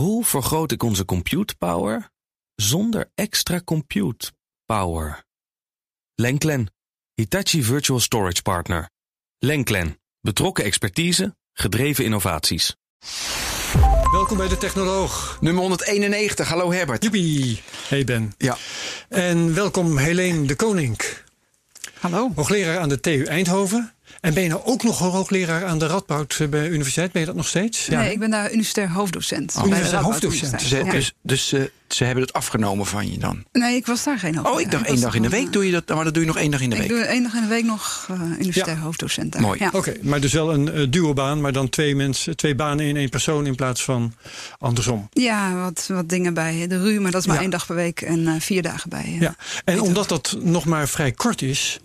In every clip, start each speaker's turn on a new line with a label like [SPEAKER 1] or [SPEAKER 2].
[SPEAKER 1] Hoe vergroot ik onze compute power zonder extra compute power? Lenklen, Hitachi Virtual Storage Partner. Lenklen, betrokken expertise, gedreven innovaties.
[SPEAKER 2] Welkom bij de Technoloog.
[SPEAKER 3] Nummer 191. Hallo Herbert.
[SPEAKER 2] Joepie. Hey Ben.
[SPEAKER 3] Ja.
[SPEAKER 2] En welkom Helene de Koning.
[SPEAKER 4] Hallo.
[SPEAKER 2] Hoogleraar aan de TU Eindhoven. En ben je nou ook nog hoogleraar aan de Radboud eh, bij de universiteit? Ben je dat nog steeds?
[SPEAKER 4] Nee, ik ben daar universitair hoofddocent.
[SPEAKER 2] Oh, universitair hoofddocent.
[SPEAKER 4] Universiteit.
[SPEAKER 3] Dus, dus eh, ze hebben het afgenomen van je dan?
[SPEAKER 4] Nee, ik was daar geen hoogleraar.
[SPEAKER 3] Oh, ik dacht één dag in de week doe je dat, maar dat doe je nog één dag in de
[SPEAKER 4] Ik
[SPEAKER 3] week.
[SPEAKER 4] doe één dag in de week nog uh, universitair
[SPEAKER 2] Ja.
[SPEAKER 4] hoofddocent. daar.
[SPEAKER 3] Mooi.
[SPEAKER 4] Ja.
[SPEAKER 2] Oké, maar dus wel een uh, duobaan, maar dan twee, mensen, twee banen in één persoon in plaats van andersom.
[SPEAKER 4] Ja, wat, wat dingen bij de RU, maar dat is maar
[SPEAKER 2] Ja.
[SPEAKER 4] één dag per week en uh, vier dagen bij. uh,
[SPEAKER 2] Ja. En omdat dat nog maar vrij kort is,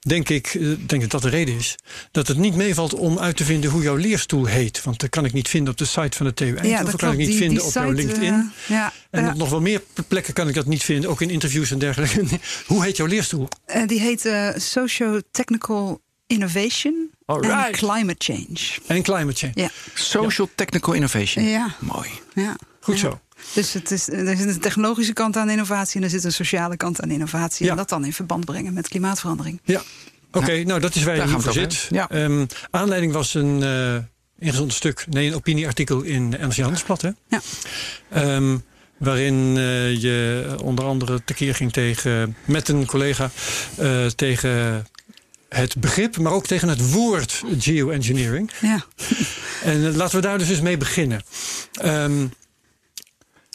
[SPEAKER 2] denk ik eh, denk dat dat de reden is, dat het niet meevalt om uit te vinden hoe jouw leerstoel heet. Want dat kan ik niet vinden op de site van de TU Eindhoven,
[SPEAKER 4] ja, dat
[SPEAKER 2] kan ik niet
[SPEAKER 4] Die-
[SPEAKER 2] vinden
[SPEAKER 4] die
[SPEAKER 2] op jouw
[SPEAKER 4] site,
[SPEAKER 2] LinkedIn.
[SPEAKER 4] uh, ja,
[SPEAKER 2] En
[SPEAKER 4] ja.
[SPEAKER 2] op nog wel meer plekken kan ik dat niet vinden, ook in interviews en dergelijke. Hoe heet jouw leerstoel?
[SPEAKER 4] Uh, die heet uh, Socio-Technical Innovation
[SPEAKER 2] Alright.
[SPEAKER 4] and Climate Change.
[SPEAKER 2] En climate change.
[SPEAKER 4] Ja,
[SPEAKER 3] Social Technical Innovation.
[SPEAKER 4] ja,
[SPEAKER 3] Mooi.
[SPEAKER 4] ja.
[SPEAKER 2] Goed
[SPEAKER 4] Ja.
[SPEAKER 2] zo.
[SPEAKER 4] Dus het is, er zit een technologische kant aan innovatie en er zit een sociale kant aan innovatie.
[SPEAKER 2] Ja.
[SPEAKER 4] En dat dan in verband brengen met klimaatverandering.
[SPEAKER 2] Ja. Oké, nou dat is waar je voor zit.
[SPEAKER 3] hebben.
[SPEAKER 2] Ehm, aanleiding was een eh ingezonden stuk, nee, een opinieartikel in NRC Handelsblad. Hè?
[SPEAKER 4] Ja.
[SPEAKER 2] Ehm, waarin eh, je onder andere tekeer ging tegen, met een collega eh, tegen het begrip, maar ook tegen het woord geoengineering.
[SPEAKER 4] Ja.
[SPEAKER 2] En laten we daar dus eens mee beginnen. Ehm,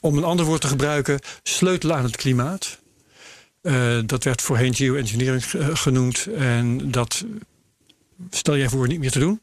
[SPEAKER 2] om een ander woord te gebruiken, sleutelen aan het klimaat. Eh, dat werd voorheen geoengineering ge- genoemd. En dat stel jij voor niet meer te doen.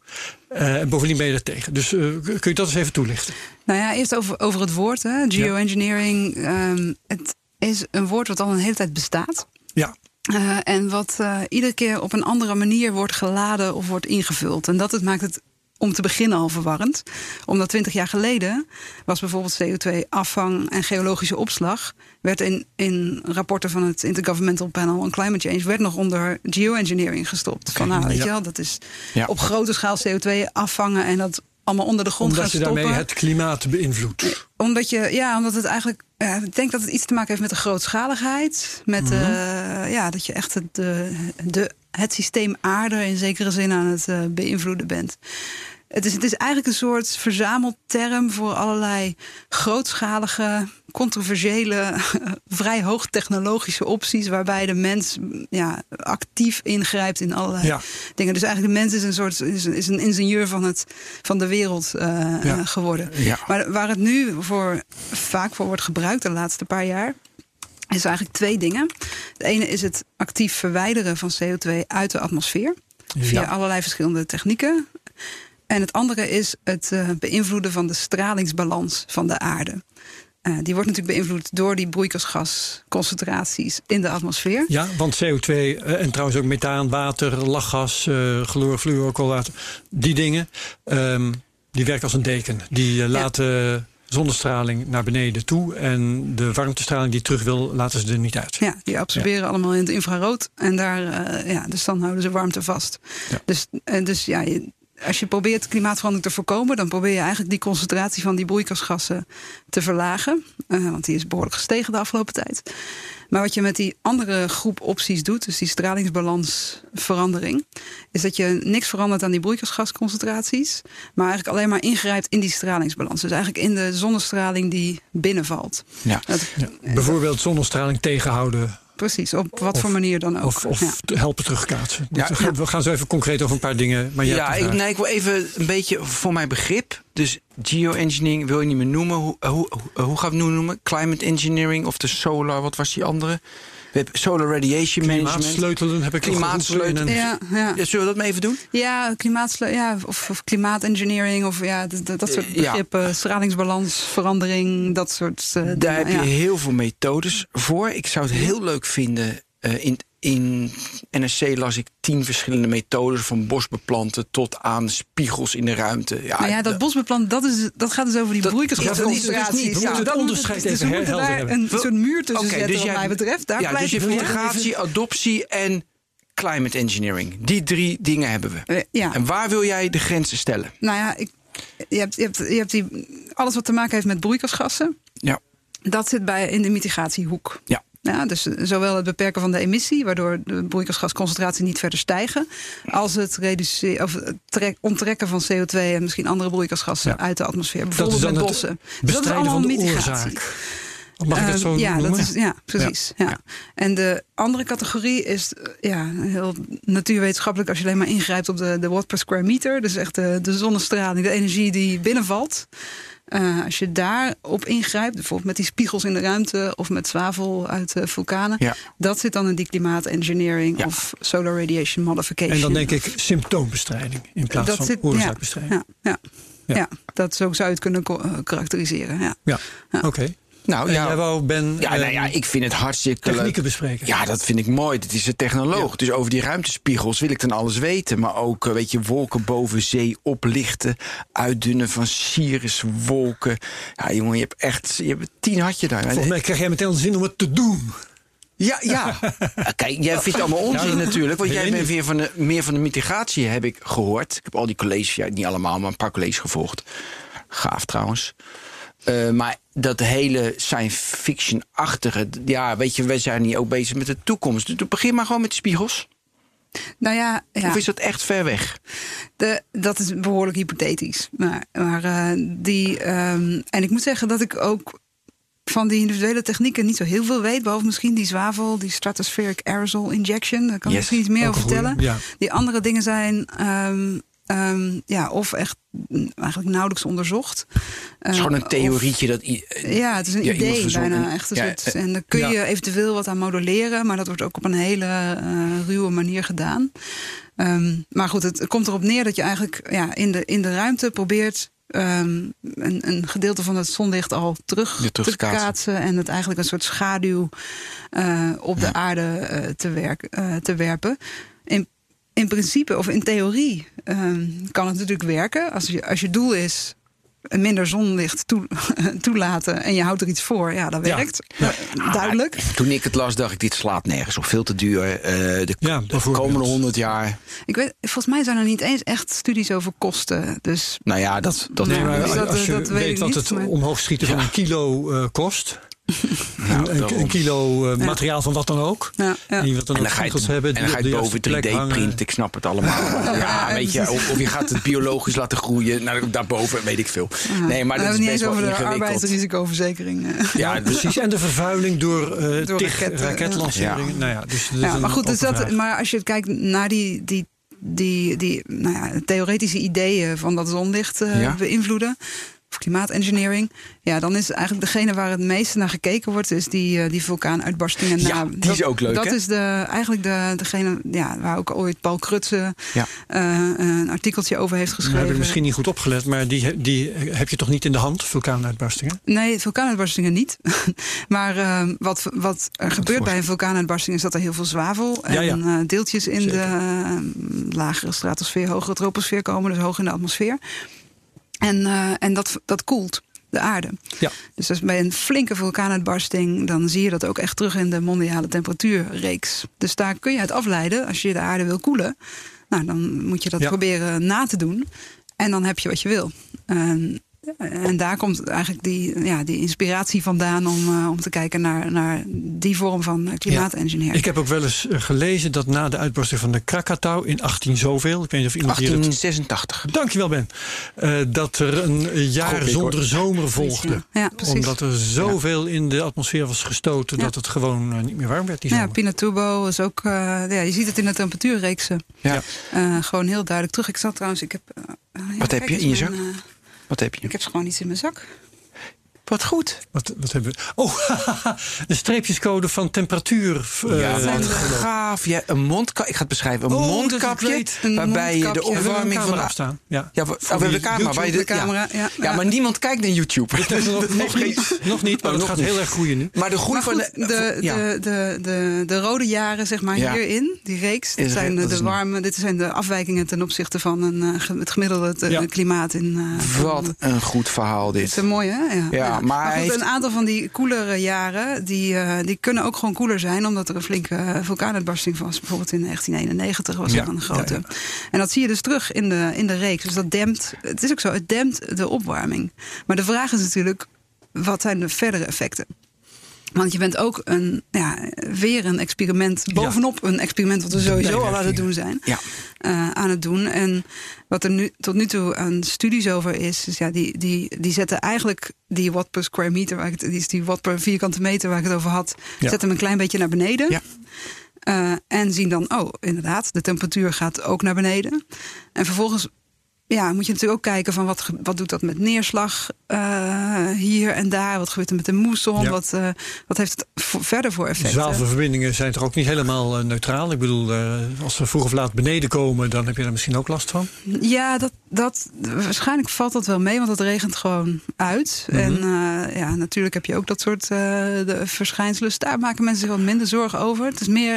[SPEAKER 2] Eh, en bovendien ben je er tegen. Dus eh, kun je dat eens even toelichten?
[SPEAKER 4] Nou ja, eerst over, over het woord. Hè. Geoengineering. ehm, het is een woord wat al een hele tijd bestaat.
[SPEAKER 2] Ja,
[SPEAKER 4] Eh, en wat eh, iedere keer op een andere manier wordt geladen of wordt ingevuld. En dat het maakt het om te beginnen al verwarrend. Omdat twintig jaar geleden was bijvoorbeeld CO2-afvang en geologische opslag... werd in, in rapporten van het Intergovernmental Panel on Climate Change... werd nog onder geoengineering gestopt. Van nou, weet
[SPEAKER 2] ja.
[SPEAKER 4] je wel, dat is
[SPEAKER 3] Ja.
[SPEAKER 4] op grote schaal CO2 afvangen... en dat allemaal onder de grond
[SPEAKER 2] omdat
[SPEAKER 4] gaan
[SPEAKER 2] je
[SPEAKER 4] stoppen.
[SPEAKER 2] daarmee het klimaat beïnvloedt.
[SPEAKER 4] Omdat je, ja, omdat het eigenlijk. Ja, ik denk dat het iets te maken heeft met de grootschaligheid. Met
[SPEAKER 2] Mhm.
[SPEAKER 4] eh, ja, dat je echt het, de, de, het systeem aarde in zekere zin aan het eh, beïnvloeden bent. Het is, het is eigenlijk een soort verzamelterm voor allerlei grootschalige, controversiële, vrij hoogtechnologische opties. waarbij de mens ja, actief ingrijpt in allerlei
[SPEAKER 2] Ja.
[SPEAKER 4] dingen. Dus eigenlijk de mens is een soort is, is een ingenieur van, het, van de wereld eh,
[SPEAKER 2] Ja.
[SPEAKER 4] eh, geworden.
[SPEAKER 3] Ja.
[SPEAKER 4] Maar waar het nu voor, vaak voor wordt gebruikt de laatste paar jaar. Is eigenlijk twee dingen. Het ene is het actief verwijderen van CO2 uit de atmosfeer. Via
[SPEAKER 2] Ja.
[SPEAKER 4] allerlei verschillende technieken. En het andere is het eh, beïnvloeden van de stralingsbalans van de aarde. Eh, die wordt natuurlijk beïnvloed door die broeikasgasconcentraties in de atmosfeer.
[SPEAKER 2] Ja, want CO2 eh, en trouwens ook methaan, water, lachgas, chloor, koolwater, die dingen, ehm, die werkt als een deken. Die laten zonnestraling naar beneden toe en de warmtestraling die terug wil, laten ze er niet uit.
[SPEAKER 4] Ja, die absorberen allemaal in het infrarood. En daar, ja, dus dan houden ze warmte vast.
[SPEAKER 2] Ja.
[SPEAKER 4] Dus, eh, dus ja, je- als je probeert klimaatverandering te voorkomen, dan probeer je eigenlijk die concentratie van die broeikasgassen te verlagen. Eh, want die is behoorlijk gestegen de afgelopen tijd. Maar wat je met die andere groep opties doet, dus die stralingsbalansverandering, is dat je niks verandert aan die broeikasgasconcentraties, maar eigenlijk alleen maar ingrijpt in die stralingsbalans. Dus eigenlijk in de zonnestraling die binnenvalt.
[SPEAKER 3] Ja.
[SPEAKER 4] Dat-
[SPEAKER 2] Ja, bijvoorbeeld zonnestraling tegenhouden
[SPEAKER 4] Precies, op wat
[SPEAKER 2] Of-
[SPEAKER 4] voor manier dan ook.
[SPEAKER 2] of, of
[SPEAKER 4] Ja.
[SPEAKER 2] helpen terugkaatsen.
[SPEAKER 3] Ja,
[SPEAKER 2] we gaan zo even concreet over een paar dingen. Maar
[SPEAKER 3] Ja, ik, nee, ik wil even een beetje voor mijn begrip. Dus geoengineering wil je niet meer noemen. Hoe, hoe, hoe, hoe gaan we het nu noemen? Climate engineering of de solar, wat was die andere? We hebben solar radiation management.
[SPEAKER 2] Klimaatsleutelen heb ik
[SPEAKER 4] Ja, ja.
[SPEAKER 3] Zullen we dat maar even doen?
[SPEAKER 4] ja, klimaatsle- ja of, of klimaatengineering of ja, dat, soort
[SPEAKER 3] ja.
[SPEAKER 4] begrippen. Stralingsbalansverandering, dat soort eh, dingen.
[SPEAKER 3] Daar heb je
[SPEAKER 4] ja.
[SPEAKER 3] heel veel methodes voor. Ik zou het heel leuk vinden. Eh, in, in NSC las ik tien verschillende methodes. Van bosbeplanten tot aan spiegels in de ruimte. Ja,
[SPEAKER 4] Maar ja, dat bosbeplant, dat, is, dat gaat dus over die
[SPEAKER 3] Dat- ja, dat is- dat is niet. We
[SPEAKER 4] Ja,
[SPEAKER 2] het
[SPEAKER 4] moet-
[SPEAKER 2] onderscheid
[SPEAKER 4] dus
[SPEAKER 2] even
[SPEAKER 4] moeten daar
[SPEAKER 2] hebben.
[SPEAKER 4] een soort muur tussen
[SPEAKER 3] Oké,
[SPEAKER 4] zetten
[SPEAKER 3] dus
[SPEAKER 4] wat
[SPEAKER 3] jij-
[SPEAKER 4] mij betreft. Daar
[SPEAKER 3] ja, dus je integratie, adoptie en climate engineering. Die drie dingen hebben we.
[SPEAKER 4] Eh, Ja,
[SPEAKER 3] En waar wil jij de grenzen stellen?
[SPEAKER 4] nou ja, ik, je hebt, je hebt, je hebt die, alles wat te maken heeft met broeikasgassen.
[SPEAKER 3] Ja.
[SPEAKER 4] Dat zit bij in de mitigatiehoek.
[SPEAKER 3] Ja.
[SPEAKER 4] Ja, dus zowel het beperken van de emissie, waardoor de broeikasgasconcentratie niet verder stijgen, als het reduceren of het trek, onttrekken van CO2 en misschien andere broeikasgassen
[SPEAKER 2] Ja.
[SPEAKER 4] uit de atmosfeer, bijvoorbeeld met bossen. Dus dat is allemaal mitigatie.
[SPEAKER 2] Mag ik het zo
[SPEAKER 4] Ehm, ja,
[SPEAKER 2] noemen?
[SPEAKER 4] dat is, ja, precies. Ja. En de andere categorie is eh, ja, heel natuurwetenschappelijk als je alleen maar ingrijpt op de, de watt per square meter. Dus echt de, de zonnestraling, de energie die binnenvalt. Eh, als je daarop ingrijpt, bijvoorbeeld met die spiegels in de ruimte of met zwavel uit eh, vulkanen,
[SPEAKER 3] Ja.
[SPEAKER 4] dat zit dan in die klimaatengineering
[SPEAKER 3] Ja.
[SPEAKER 4] of solar radiation modification.
[SPEAKER 2] En dan denk ik symptoombestrijding in plaats
[SPEAKER 4] Dat
[SPEAKER 2] van
[SPEAKER 4] zit-
[SPEAKER 2] oorzaakbestrijding.
[SPEAKER 4] Ja, ja,
[SPEAKER 2] Ja.
[SPEAKER 4] ja. dat zo zou je het kunnen eh, karakteriseren. Ja.
[SPEAKER 2] Ja,
[SPEAKER 4] Ja.
[SPEAKER 3] Nou
[SPEAKER 2] En
[SPEAKER 3] ja,
[SPEAKER 2] wou, Ben,
[SPEAKER 3] ja, nou
[SPEAKER 2] eh,
[SPEAKER 3] ja, ik vind het hartstikke
[SPEAKER 2] technieken
[SPEAKER 3] leuk.
[SPEAKER 2] bespreken.
[SPEAKER 3] Ja, dat vind ik mooi. Dat is een technoloog. Dus over die ruimtespiegels wil ik dan alles weten. Maar ook, eh, weet je, wolken boven zee oplichten. Uitdunnen van cirruswolken. Ja, jongen, je hebt echt je hebt tien had je daar.
[SPEAKER 2] Volgens mij krijg jij meteen de zin om het te doen.
[SPEAKER 3] Ja, ja. Kijk, jij vindt het allemaal onzin
[SPEAKER 2] Ja,
[SPEAKER 3] natuurlijk. Want jij bent weer van de, meer van de mitigatie, heb ik gehoord. Ik heb al die colleges, ja, niet allemaal, maar een paar colleges gevolgd. Gaaf trouwens. Eh, maar dat hele science fiction-achtige... Ja, weet je, wij zijn hier ook bezig met de toekomst. Dus begin maar gewoon met de spiegels.
[SPEAKER 4] Nou ja, ja.
[SPEAKER 3] Of is dat echt ver weg?
[SPEAKER 4] De, dat is behoorlijk hypothetisch. Maar, maar eh, die. ehm, en ik moet zeggen dat ik ook van die individuele technieken niet zo heel veel weet. Behalve misschien die zwavel, die stratospheric aerosol injection. Daar kan ik
[SPEAKER 3] Yes,
[SPEAKER 4] misschien iets meer
[SPEAKER 2] ook
[SPEAKER 4] over vertellen.
[SPEAKER 2] ja.
[SPEAKER 4] Die andere dingen zijn. ehm, ehm, ja, of echt eigenlijk nauwelijks onderzocht.
[SPEAKER 3] Het is gewoon een theorietje dat... i-
[SPEAKER 4] Ja, het is een
[SPEAKER 3] Ja,
[SPEAKER 4] idee bijna. Echt
[SPEAKER 3] Ja,
[SPEAKER 4] soort,
[SPEAKER 3] eh,
[SPEAKER 4] en daar kun je eventueel wat aan modelleren, maar dat wordt ook op een hele eh, ruwe manier gedaan. Ehm, maar goed, het komt erop neer dat je eigenlijk ja, in, de, in de ruimte probeert ehm, een, een gedeelte van het zonlicht al terug, te
[SPEAKER 3] kaatsen.
[SPEAKER 4] kaatsen. En het eigenlijk een soort schaduw eh, op de aarde eh, te, werk, eh, te werpen. In, in principe, of in theorie, ehm, kan het natuurlijk werken. Als je, als je doel is minder zonlicht toe, toelaten en je houdt er iets voor, ja, dat werkt.
[SPEAKER 2] Ja.
[SPEAKER 4] Duidelijk.
[SPEAKER 3] Toen ik het las, dacht ik, dit slaat nergens op. Veel te duur. eh, de,
[SPEAKER 2] Ja,
[SPEAKER 3] de
[SPEAKER 2] bijvoorbeeld.
[SPEAKER 3] komende honderd jaar.
[SPEAKER 4] Ik weet, volgens mij zijn er niet eens echt studies over kosten. Dus
[SPEAKER 3] Nou ja, dat... dat
[SPEAKER 2] Nee, maar
[SPEAKER 4] dus
[SPEAKER 2] als,
[SPEAKER 4] dat-
[SPEAKER 2] als je
[SPEAKER 4] dat weet
[SPEAKER 2] weet
[SPEAKER 4] ik
[SPEAKER 2] wat
[SPEAKER 4] niet,
[SPEAKER 2] het
[SPEAKER 4] maar-
[SPEAKER 2] omhoog schieten van een kilo eh, kost.
[SPEAKER 3] Nou,
[SPEAKER 2] een, kilo eh, materiaal van wat dan ook.
[SPEAKER 4] ja, ja.
[SPEAKER 2] En wilt dan
[SPEAKER 3] En
[SPEAKER 2] ook
[SPEAKER 3] ga je het,
[SPEAKER 2] hebben.
[SPEAKER 3] en dan ga je boven
[SPEAKER 2] juiste plek
[SPEAKER 3] 3D
[SPEAKER 2] hangen.
[SPEAKER 3] printen. Ik snap het allemaal. Ja,
[SPEAKER 4] ja,
[SPEAKER 3] weet je, of, of je gaat het biologisch laten groeien. Nou, daarboven weet ik veel. Nee, maar dat is
[SPEAKER 4] niet
[SPEAKER 3] best wel
[SPEAKER 4] de
[SPEAKER 3] ingewikkeld.
[SPEAKER 4] arbeidsrisicoverzekering.
[SPEAKER 3] Ja, dus,
[SPEAKER 2] Precies, en de vervuiling door, eh
[SPEAKER 4] Door
[SPEAKER 2] tig
[SPEAKER 4] raketten,
[SPEAKER 2] raketlanceringen.
[SPEAKER 3] ja.
[SPEAKER 2] Nou ja, dus
[SPEAKER 4] maar goed, dus dat, maar als je kijkt naar die, die, die, die nou ja, theoretische ideeën van dat zonlicht eh,
[SPEAKER 3] Ja.
[SPEAKER 4] beïnvloeden, of klimaatengineering, ja, dan is eigenlijk degene waar het meeste naar gekeken wordt, is die, eh, die vulkaanuitbarstingen.
[SPEAKER 3] Ja,
[SPEAKER 4] Nou,
[SPEAKER 3] die is
[SPEAKER 4] dat-
[SPEAKER 3] ook leuk,
[SPEAKER 4] Dat
[SPEAKER 3] hè?
[SPEAKER 4] is de, eigenlijk de, degene ja, waar ook ooit Paul Krutse
[SPEAKER 3] Ja.
[SPEAKER 4] eh, een artikeltje over heeft geschreven.
[SPEAKER 2] heb ik misschien niet goed opgelet, maar die, die heb je toch niet in de hand, vulkaanuitbarstingen?
[SPEAKER 4] Nee, vulkaanuitbarstingen niet. maar eh, wat, wat er gebeurt bij een vulkaanuitbarsting is dat er heel veel zwavel en
[SPEAKER 2] Ja, ja.
[SPEAKER 4] eh, deeltjes in
[SPEAKER 2] Zeker.
[SPEAKER 4] de eh, lagere stratosfeer, hogere troposfeer komen, dus hoog in de atmosfeer. En, eh, en dat, dat koelt de aarde.
[SPEAKER 2] Ja.
[SPEAKER 4] Dus als bij een flinke vulkaanuitbarsting, dan zie je dat ook echt terug in de mondiale temperatuurreeks. Dus daar kun je uit afleiden, als je de aarde wil koelen, nou, dan moet je dat
[SPEAKER 2] Ja.
[SPEAKER 4] proberen na te doen. En dan heb je wat je wil. En, en daar komt eigenlijk die, ja, die inspiratie vandaan om, eh, om te kijken naar, naar die vorm van eh, klimaatengineering.
[SPEAKER 2] Ik heb ook wel eens eh, gelezen dat na de uitbarsting van de Krakatau in 18 zoveel, ik weet niet of iemand hier het
[SPEAKER 3] 1886.
[SPEAKER 2] Dankjewel Ben. Eh, dat er een jaar
[SPEAKER 3] Goed,
[SPEAKER 2] zonder
[SPEAKER 3] hoor.
[SPEAKER 2] zomer volgde.
[SPEAKER 4] Ja, ja, precies.
[SPEAKER 2] Omdat er zoveel in de atmosfeer was gestoten
[SPEAKER 4] Ja.
[SPEAKER 2] dat het gewoon niet meer warm werd die
[SPEAKER 4] ja,
[SPEAKER 2] zomer.
[SPEAKER 4] Pinatubo is ook. eh, ja, je ziet het in de temperatuurreeksen.
[SPEAKER 3] Ja.
[SPEAKER 4] Eh, gewoon heel duidelijk terug. Ik zat trouwens. Ik heb. ja,
[SPEAKER 3] Wat heb je in je
[SPEAKER 4] mijn,
[SPEAKER 3] zak? Wat heb je?
[SPEAKER 4] ik heb gewoon iets in mijn zak.
[SPEAKER 3] Wat goed.
[SPEAKER 2] Wat, wat hebben we? Oh, de streepjescode van temperatuur. eh,
[SPEAKER 3] ja, wat
[SPEAKER 4] de-
[SPEAKER 3] gaaf. Ja, een mondkapje. Ik ga het beschrijven. Een
[SPEAKER 2] Oh, dat is
[SPEAKER 3] mondkapje.
[SPEAKER 4] Een
[SPEAKER 3] waarbij je de
[SPEAKER 4] mondkapje.
[SPEAKER 2] een
[SPEAKER 3] opwarming van de...
[SPEAKER 2] afstaan. Ja.
[SPEAKER 3] Ja, we, oh, we de camera. waar je
[SPEAKER 4] de
[SPEAKER 3] ja.
[SPEAKER 4] camera, ja.
[SPEAKER 3] Ja, maar niemand kijkt naar YouTube.
[SPEAKER 2] nog, nog niet, nog niet, maar
[SPEAKER 3] Oh,
[SPEAKER 2] het gaat
[SPEAKER 3] niet.
[SPEAKER 2] heel erg groeien nu.
[SPEAKER 3] Maar de groei
[SPEAKER 4] Maar
[SPEAKER 3] van de...
[SPEAKER 4] de, de, de, de, de rode jaren, zeg maar, hierin, die reeks, dit
[SPEAKER 3] Is-
[SPEAKER 4] zijn
[SPEAKER 3] dat
[SPEAKER 4] de
[SPEAKER 3] is
[SPEAKER 4] warme, dit zijn de afwijkingen ten opzichte van een, eh, het gemiddelde eh, klimaat in.
[SPEAKER 3] Wat een goed verhaal
[SPEAKER 4] Dit is
[SPEAKER 3] dit.
[SPEAKER 4] een mooie, hè? Ja.
[SPEAKER 3] Maar,
[SPEAKER 4] maar
[SPEAKER 3] hij
[SPEAKER 4] goed,
[SPEAKER 3] heeft-
[SPEAKER 4] een aantal van die koelere jaren, die, eh, die kunnen ook gewoon koeler zijn, omdat er een flinke eh, vulkaanuitbarsting was. Bijvoorbeeld in 1991 was
[SPEAKER 2] Ja,
[SPEAKER 4] er een grote.
[SPEAKER 2] ja,
[SPEAKER 4] En dat zie je dus terug in de, in de reeks. Dus dat dempt, het is ook zo, het dempt de opwarming. Maar de vraag is natuurlijk, wat zijn de verdere effecten? Want je bent ook een, ja, weer een experiment, bovenop een experiment wat we sowieso al aan het doen zijn
[SPEAKER 3] Ja.
[SPEAKER 4] eh, aan het doen. En wat er nu, tot nu toe aan studies over is, is ja, die, die, die zetten eigenlijk die watt per square meter, waar ik het, die is die watt per vierkante meter waar ik het over had,
[SPEAKER 2] Ja.
[SPEAKER 4] zetten hem een klein beetje naar beneden.
[SPEAKER 3] Ja.
[SPEAKER 4] Eh, en zien dan, oh, inderdaad, de temperatuur gaat ook naar beneden. En vervolgens ja, moet je natuurlijk ook kijken van wat, wat doet dat met neerslag eh, hier en daar. Wat gebeurt er met de moesson?
[SPEAKER 2] Ja.
[SPEAKER 4] Wat, eh, wat heeft het voor- verder voor effecten?
[SPEAKER 2] Zwavelverbindingen zijn toch ook niet helemaal eh, neutraal? Ik bedoel, eh, als ze vroeg of laat beneden komen, dan heb je er misschien ook last van.
[SPEAKER 4] Ja, dat, dat, waarschijnlijk valt dat wel mee, want het regent gewoon uit.
[SPEAKER 2] Mhm.
[SPEAKER 4] En eh, ja, natuurlijk heb je ook dat soort eh, de verschijnselen. Dus daar maken mensen zich wat minder zorgen over. Het is meer.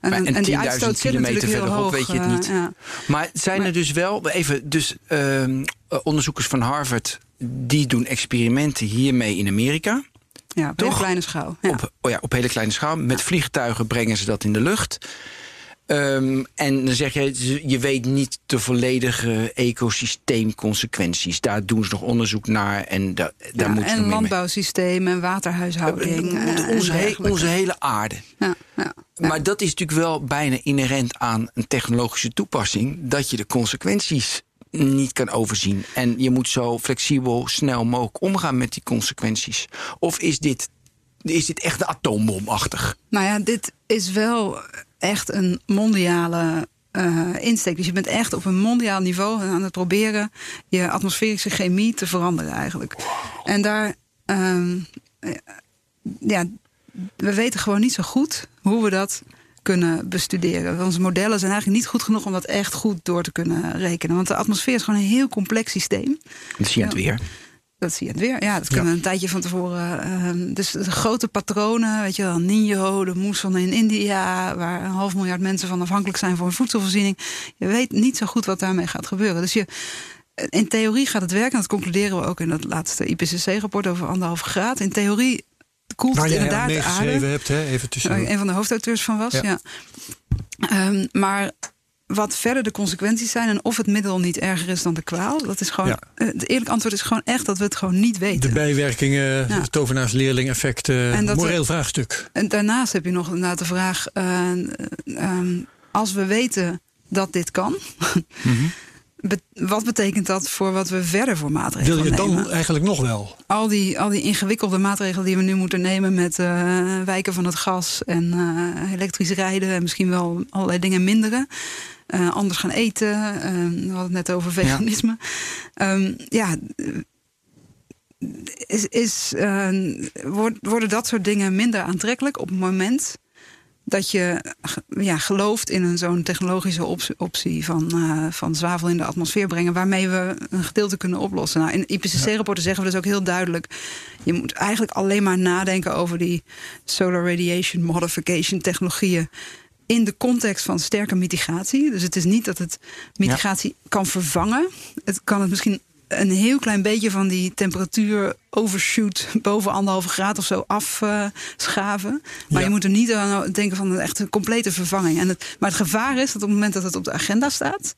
[SPEAKER 4] En,
[SPEAKER 3] Maar- en
[SPEAKER 4] en die
[SPEAKER 3] 10.000
[SPEAKER 4] uitstoot zit natuurlijk heel hoog.
[SPEAKER 3] weet je het niet.
[SPEAKER 4] ja.
[SPEAKER 3] Maar zijn er dus wel, even, dus ehm, eh, onderzoekers van Harvard, die doen experimenten hiermee in Amerika.
[SPEAKER 4] ja, op
[SPEAKER 3] Toch?
[SPEAKER 4] hele kleine schaal. Ja.
[SPEAKER 3] Op, oh ja, op hele kleine schaal. Met vliegtuigen brengen ze dat in de lucht. Ehm, en dan zeg je, je weet niet de volledige ecosysteemconsequenties. Daar doen ze nog onderzoek naar en da- daar
[SPEAKER 4] Ja, en
[SPEAKER 3] mee mee.
[SPEAKER 4] landbouwsysteem en waterhuishouding.
[SPEAKER 3] Eh,
[SPEAKER 4] eh, en
[SPEAKER 3] onze, he- onze hele aarde.
[SPEAKER 4] Ja, ja.
[SPEAKER 3] Maar dat is natuurlijk wel bijna inherent aan een technologische toepassing. Dat je de consequenties niet kan overzien. En je moet zo flexibel, snel mogelijk omgaan met die consequenties. Of is dit, is dit echt atoombomachtig?
[SPEAKER 4] Nou ja, dit is wel echt een mondiale eh, insteek. Dus je bent echt op een mondiaal niveau aan het proberen je atmosferische chemie te veranderen eigenlijk. En daar, ehm, eh, ja, we weten gewoon niet zo goed hoe we dat kunnen bestuderen. Onze modellen zijn eigenlijk niet goed genoeg om dat echt goed door te kunnen rekenen. Want de atmosfeer is gewoon een heel complex systeem.
[SPEAKER 3] Dat zie je het weer.
[SPEAKER 4] Dat zie je het weer. Ja, dat kunnen we een tijdje van tevoren. ehm, dus de grote patronen, weet je wel, Ninjo, de moesson in India, waar een half miljard mensen van afhankelijk zijn voor hun voedselvoorziening. Je weet niet zo goed wat daarmee gaat gebeuren. Dus je, in theorie gaat het werken, en dat concluderen we ook in dat laatste IPCC-rapport over anderhalve graad. In theorie koelt
[SPEAKER 2] Waar
[SPEAKER 4] het
[SPEAKER 2] aan
[SPEAKER 4] inderdaad de aarde.
[SPEAKER 2] hebt, hè? even tussen.
[SPEAKER 4] Ik een van de hoofdauteurs van was.
[SPEAKER 2] Ja.
[SPEAKER 4] Ehm, maar wat verder de consequenties zijn en of het middel niet erger is dan de kwaal, dat is gewoon.
[SPEAKER 2] Ja.
[SPEAKER 4] eh, Het eerlijke antwoord is gewoon echt dat we het gewoon niet weten.
[SPEAKER 2] De bijwerkingen,
[SPEAKER 4] Ja.
[SPEAKER 2] het tovenaarsleerling-effect, eh, moreel vraagstuk.
[SPEAKER 4] En daarnaast heb je nog inderdaad de vraag: eh, ehm, als we weten dat dit kan, be- wat betekent dat voor wat we verder voor maatregelen
[SPEAKER 2] Wil je het
[SPEAKER 4] nemen?
[SPEAKER 2] dan eigenlijk nog wel?
[SPEAKER 4] Al die, al die ingewikkelde maatregelen die we nu moeten nemen met eh, wijken van het gas en eh, elektrisch rijden en misschien wel allerlei dingen minderen. eh, anders gaan eten. eh, we hadden het net over veganisme. Ehm, ja, is, is, worden dat soort dingen minder aantrekkelijk op het moment dat je ja, gelooft in een zo'n technologische op- optie van, eh, van zwavel in de atmosfeer brengen, waarmee we een gedeelte kunnen oplossen. Nou, in IPCC-rapporten zeggen we dus ook heel duidelijk: je moet eigenlijk alleen maar nadenken over die solar radiation modification technologieën. In de context van sterke mitigatie. Dus het is niet dat het mitigatie kan vervangen. Het kan het misschien een heel klein beetje van die temperatuur overshoot boven anderhalve graad of zo afschaven. maar
[SPEAKER 2] Ja.
[SPEAKER 4] je moet er niet aan denken van een echt een complete vervanging. En het, maar het gevaar is dat op het moment dat het op de agenda staat,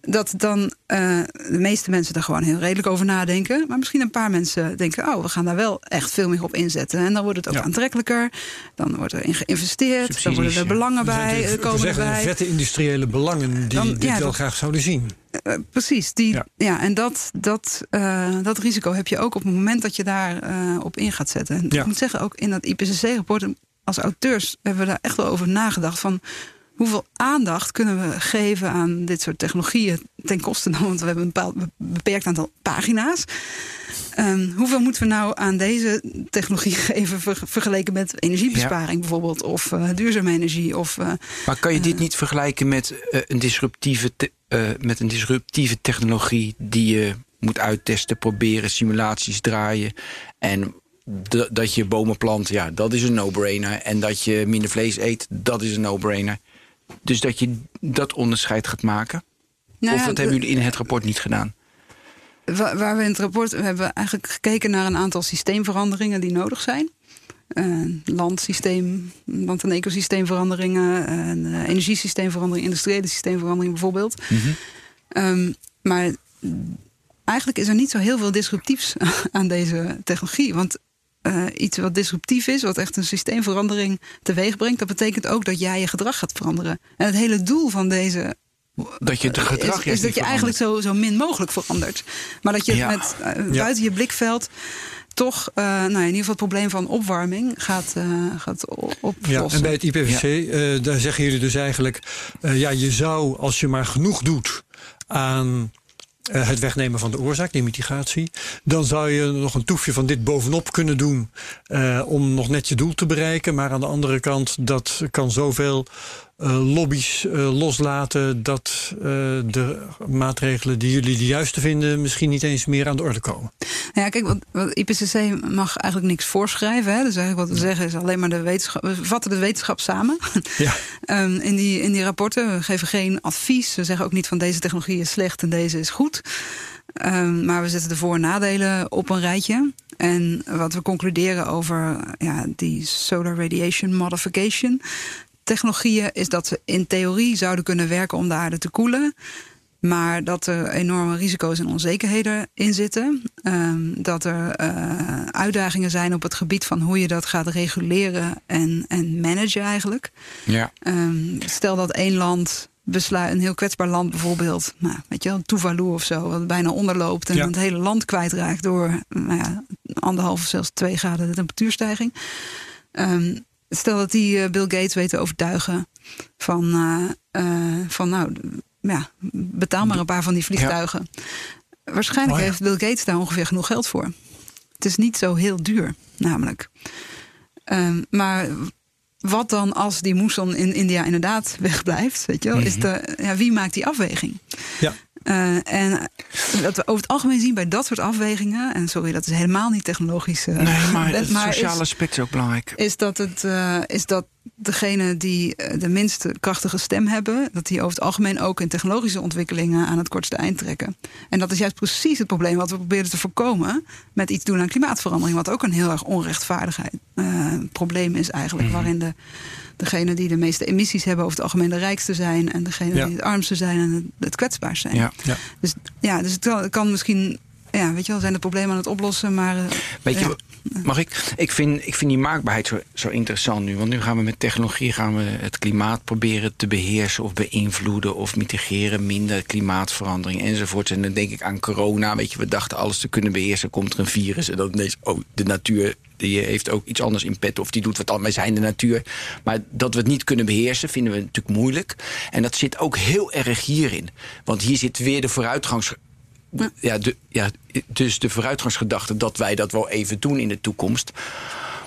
[SPEAKER 4] dat dan eh, de meeste mensen daar gewoon heel redelijk over nadenken. Maar misschien een paar mensen denken: oh, we gaan daar wel echt veel meer op inzetten. En dan wordt het ook
[SPEAKER 2] Ja.
[SPEAKER 4] aantrekkelijker. Dan wordt er in geïnvesteerd. dan worden er
[SPEAKER 3] ja.
[SPEAKER 4] belangen
[SPEAKER 2] Er zijn
[SPEAKER 4] bij. eh, komen
[SPEAKER 2] we zeggen
[SPEAKER 4] erbij.
[SPEAKER 2] vette industriële belangen die
[SPEAKER 4] Dan-
[SPEAKER 2] dit
[SPEAKER 4] ja,
[SPEAKER 2] wel
[SPEAKER 4] dat-
[SPEAKER 2] graag zouden zien.
[SPEAKER 4] Eh, precies, die,
[SPEAKER 2] Ja.
[SPEAKER 4] ja. en dat, dat, eh, dat risico heb je ook op het moment dat je daar eh, op in gaat zetten. En
[SPEAKER 2] Ja.
[SPEAKER 4] ik moet zeggen, ook in dat IPCC-rapport, als auteurs hebben we daar echt wel over nagedacht. Van hoeveel aandacht kunnen we geven aan dit soort technologieën ten koste dan, want we hebben een bepaald be- beperkt aantal pagina's. Ehm, hoeveel moeten we nou aan deze technologie geven ver- vergeleken met energiebesparing bijvoorbeeld, of eh, duurzame energie? Of, eh,
[SPEAKER 3] Maar kan je dit niet vergelijken met, eh, een, disruptieve eh, met een disruptieve technologie die je moet uittesten, proberen, simulaties draaien en dat je bomen plant, ja, dat is een no-brainer. En dat je minder vlees eet, dat is een no-brainer. Dus dat je dat onderscheid gaat maken.
[SPEAKER 4] nou
[SPEAKER 3] of
[SPEAKER 4] ja,
[SPEAKER 3] dat hebben jullie in het rapport niet gedaan?
[SPEAKER 4] wa- waar we in het rapport we hebben eigenlijk gekeken naar een aantal systeemveranderingen die nodig zijn. Eh, landsysteem, land- en ecosysteemveranderingen, uh, energiesysteemverandering, industriële systeemverandering bijvoorbeeld. Ehm, maar eigenlijk is er niet zo heel veel disruptiefs aan deze technologie. Want eh, iets wat disruptief is, wat echt een systeemverandering teweeg brengt, dat betekent ook dat jij je gedrag gaat veranderen. En het hele doel van deze
[SPEAKER 3] Dat je het gedrag
[SPEAKER 4] is, dat je eigenlijk zo, zo min mogelijk verandert. Maar dat je
[SPEAKER 3] Ja.
[SPEAKER 4] met eh, buiten je blikveld toch eh, nou, in ieder geval het probleem van opwarming gaat, eh, gaat oplossen.
[SPEAKER 2] Ja, en bij het IPCC, eh, daar zeggen jullie dus eigenlijk... eh, ja, je zou, als je maar genoeg doet aan eh, het wegnemen van de oorzaak, die mitigatie... dan zou je nog een toefje van dit bovenop kunnen doen... eh, om nog net je doel te bereiken. Maar aan de andere kant, dat kan zoveel eh, lobby's eh, loslaten... dat eh, de maatregelen die jullie de juiste vinden... misschien niet eens meer aan de orde komen.
[SPEAKER 4] Ja, kijk, wat, wat IPCC mag eigenlijk niks voorschrijven. Hè? Dus eigenlijk wat we zeggen is alleen maar de wetenschap. We vatten de wetenschap samen.
[SPEAKER 2] Ja.
[SPEAKER 4] Ehm, in, die, in die rapporten. We geven geen advies. We zeggen ook niet van deze technologie is slecht en deze is goed. Ehm, maar we zetten de voor- en nadelen op een rijtje. En wat we concluderen over ja, die solar radiation modification technologieën is dat ze in theorie zouden kunnen werken om de aarde te koelen. Maar dat er enorme risico's en onzekerheden in zitten. Ehm, dat er eh, uitdagingen zijn op het gebied van hoe je dat gaat reguleren en, en managen eigenlijk.
[SPEAKER 3] Ja.
[SPEAKER 4] Ehm, stel dat één land besluit, een heel kwetsbaar land bijvoorbeeld, nou, weet je wel, Tuvalu of zo, wat bijna onderloopt en
[SPEAKER 2] Ja.
[SPEAKER 4] het hele land kwijtraakt door nou ja, anderhalf of zelfs twee graden de temperatuurstijging. Ehm, stel dat die eh, Bill Gates weet te overtuigen van, eh, eh, van nou, ja, betaal maar een paar van die vliegtuigen. Waarschijnlijk
[SPEAKER 2] Oh ja.
[SPEAKER 4] heeft Bill Gates daar ongeveer genoeg geld voor. Het is niet zo heel duur, namelijk. Ehm, maar wat dan als die moesson in India inderdaad wegblijft? Weet je wel? Is de, ja, wie maakt die afweging?
[SPEAKER 2] Ja.
[SPEAKER 4] Eh, en wat we over het algemeen zien bij dat soort afwegingen, en sorry, dat is helemaal niet technologisch. eh,
[SPEAKER 3] Nee, maar het
[SPEAKER 4] maar
[SPEAKER 3] sociale
[SPEAKER 4] is-
[SPEAKER 3] aspect is ook belangrijk.
[SPEAKER 4] is dat, het, eh, is dat degene die de minst krachtige stem hebben, dat die over het algemeen ook in technologische ontwikkelingen aan het kortste eind trekken. En dat is juist precies het probleem wat we proberen te voorkomen met iets doen aan klimaatverandering, wat ook een heel erg onrechtvaardigheid probleem is eigenlijk,
[SPEAKER 3] Mhm.
[SPEAKER 4] waarin de, degene die de meeste emissies hebben over het algemeen de rijkste zijn en degene
[SPEAKER 2] Ja.
[SPEAKER 4] die het armste zijn en het, het kwetsbaarst zijn.
[SPEAKER 3] Ja.
[SPEAKER 2] Ja.
[SPEAKER 4] Dus ja, dus het kan, misschien, ja, weet je wel, zijn de problemen aan het oplossen, maar eh,
[SPEAKER 3] Weet je,
[SPEAKER 4] ja.
[SPEAKER 3] mag ik? Ik vind, ik vind die maakbaarheid zo, zo interessant nu. Want nu gaan we met technologie gaan we het klimaat proberen te beheersen of beïnvloeden of mitigeren, minder klimaatverandering enzovoort. En dan denk ik aan corona. Weet je, we dachten alles te kunnen beheersen. Komt er een virus en dan ineens, oh, de natuur die heeft ook iets anders in petto. Of die doet wat anders. Wij zijn de natuur. Maar dat we het niet kunnen beheersen vinden we natuurlijk moeilijk. En dat zit ook heel erg hierin. Want hier zit weer de vooruitgangs ja, de, ja, dus de vooruitgangsgedachte dat wij dat wel even doen in de toekomst.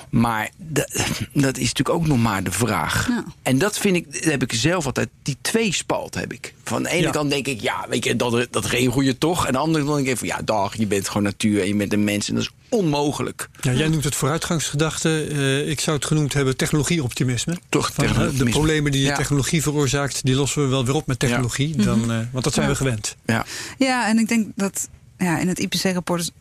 [SPEAKER 3] Maar dat, dat is natuurlijk ook nog maar de vraag.
[SPEAKER 4] Ja.
[SPEAKER 3] En dat vind ik, dat heb ik zelf altijd, die tweespalt heb ik. Van de ene
[SPEAKER 2] Ja.
[SPEAKER 3] kant denk ik, ja, weet je, dat, dat regel je toch. En aan de andere kant denk ik van, ja, dag, je bent gewoon natuur en je bent een mens. En dat is onmogelijk.
[SPEAKER 2] Ja, jij noemt het vooruitgangsgedachte. Eh, ik zou het genoemd hebben technologieoptimisme.
[SPEAKER 3] Toch
[SPEAKER 2] eh, de
[SPEAKER 3] technologie-
[SPEAKER 2] problemen die de
[SPEAKER 3] Ja.
[SPEAKER 2] technologie veroorzaakt, die lossen we wel weer op met technologie. Dan, eh, want dat zijn we gewend.
[SPEAKER 3] Ja.
[SPEAKER 4] Ja, en ik denk dat ja, in het IPC-rapport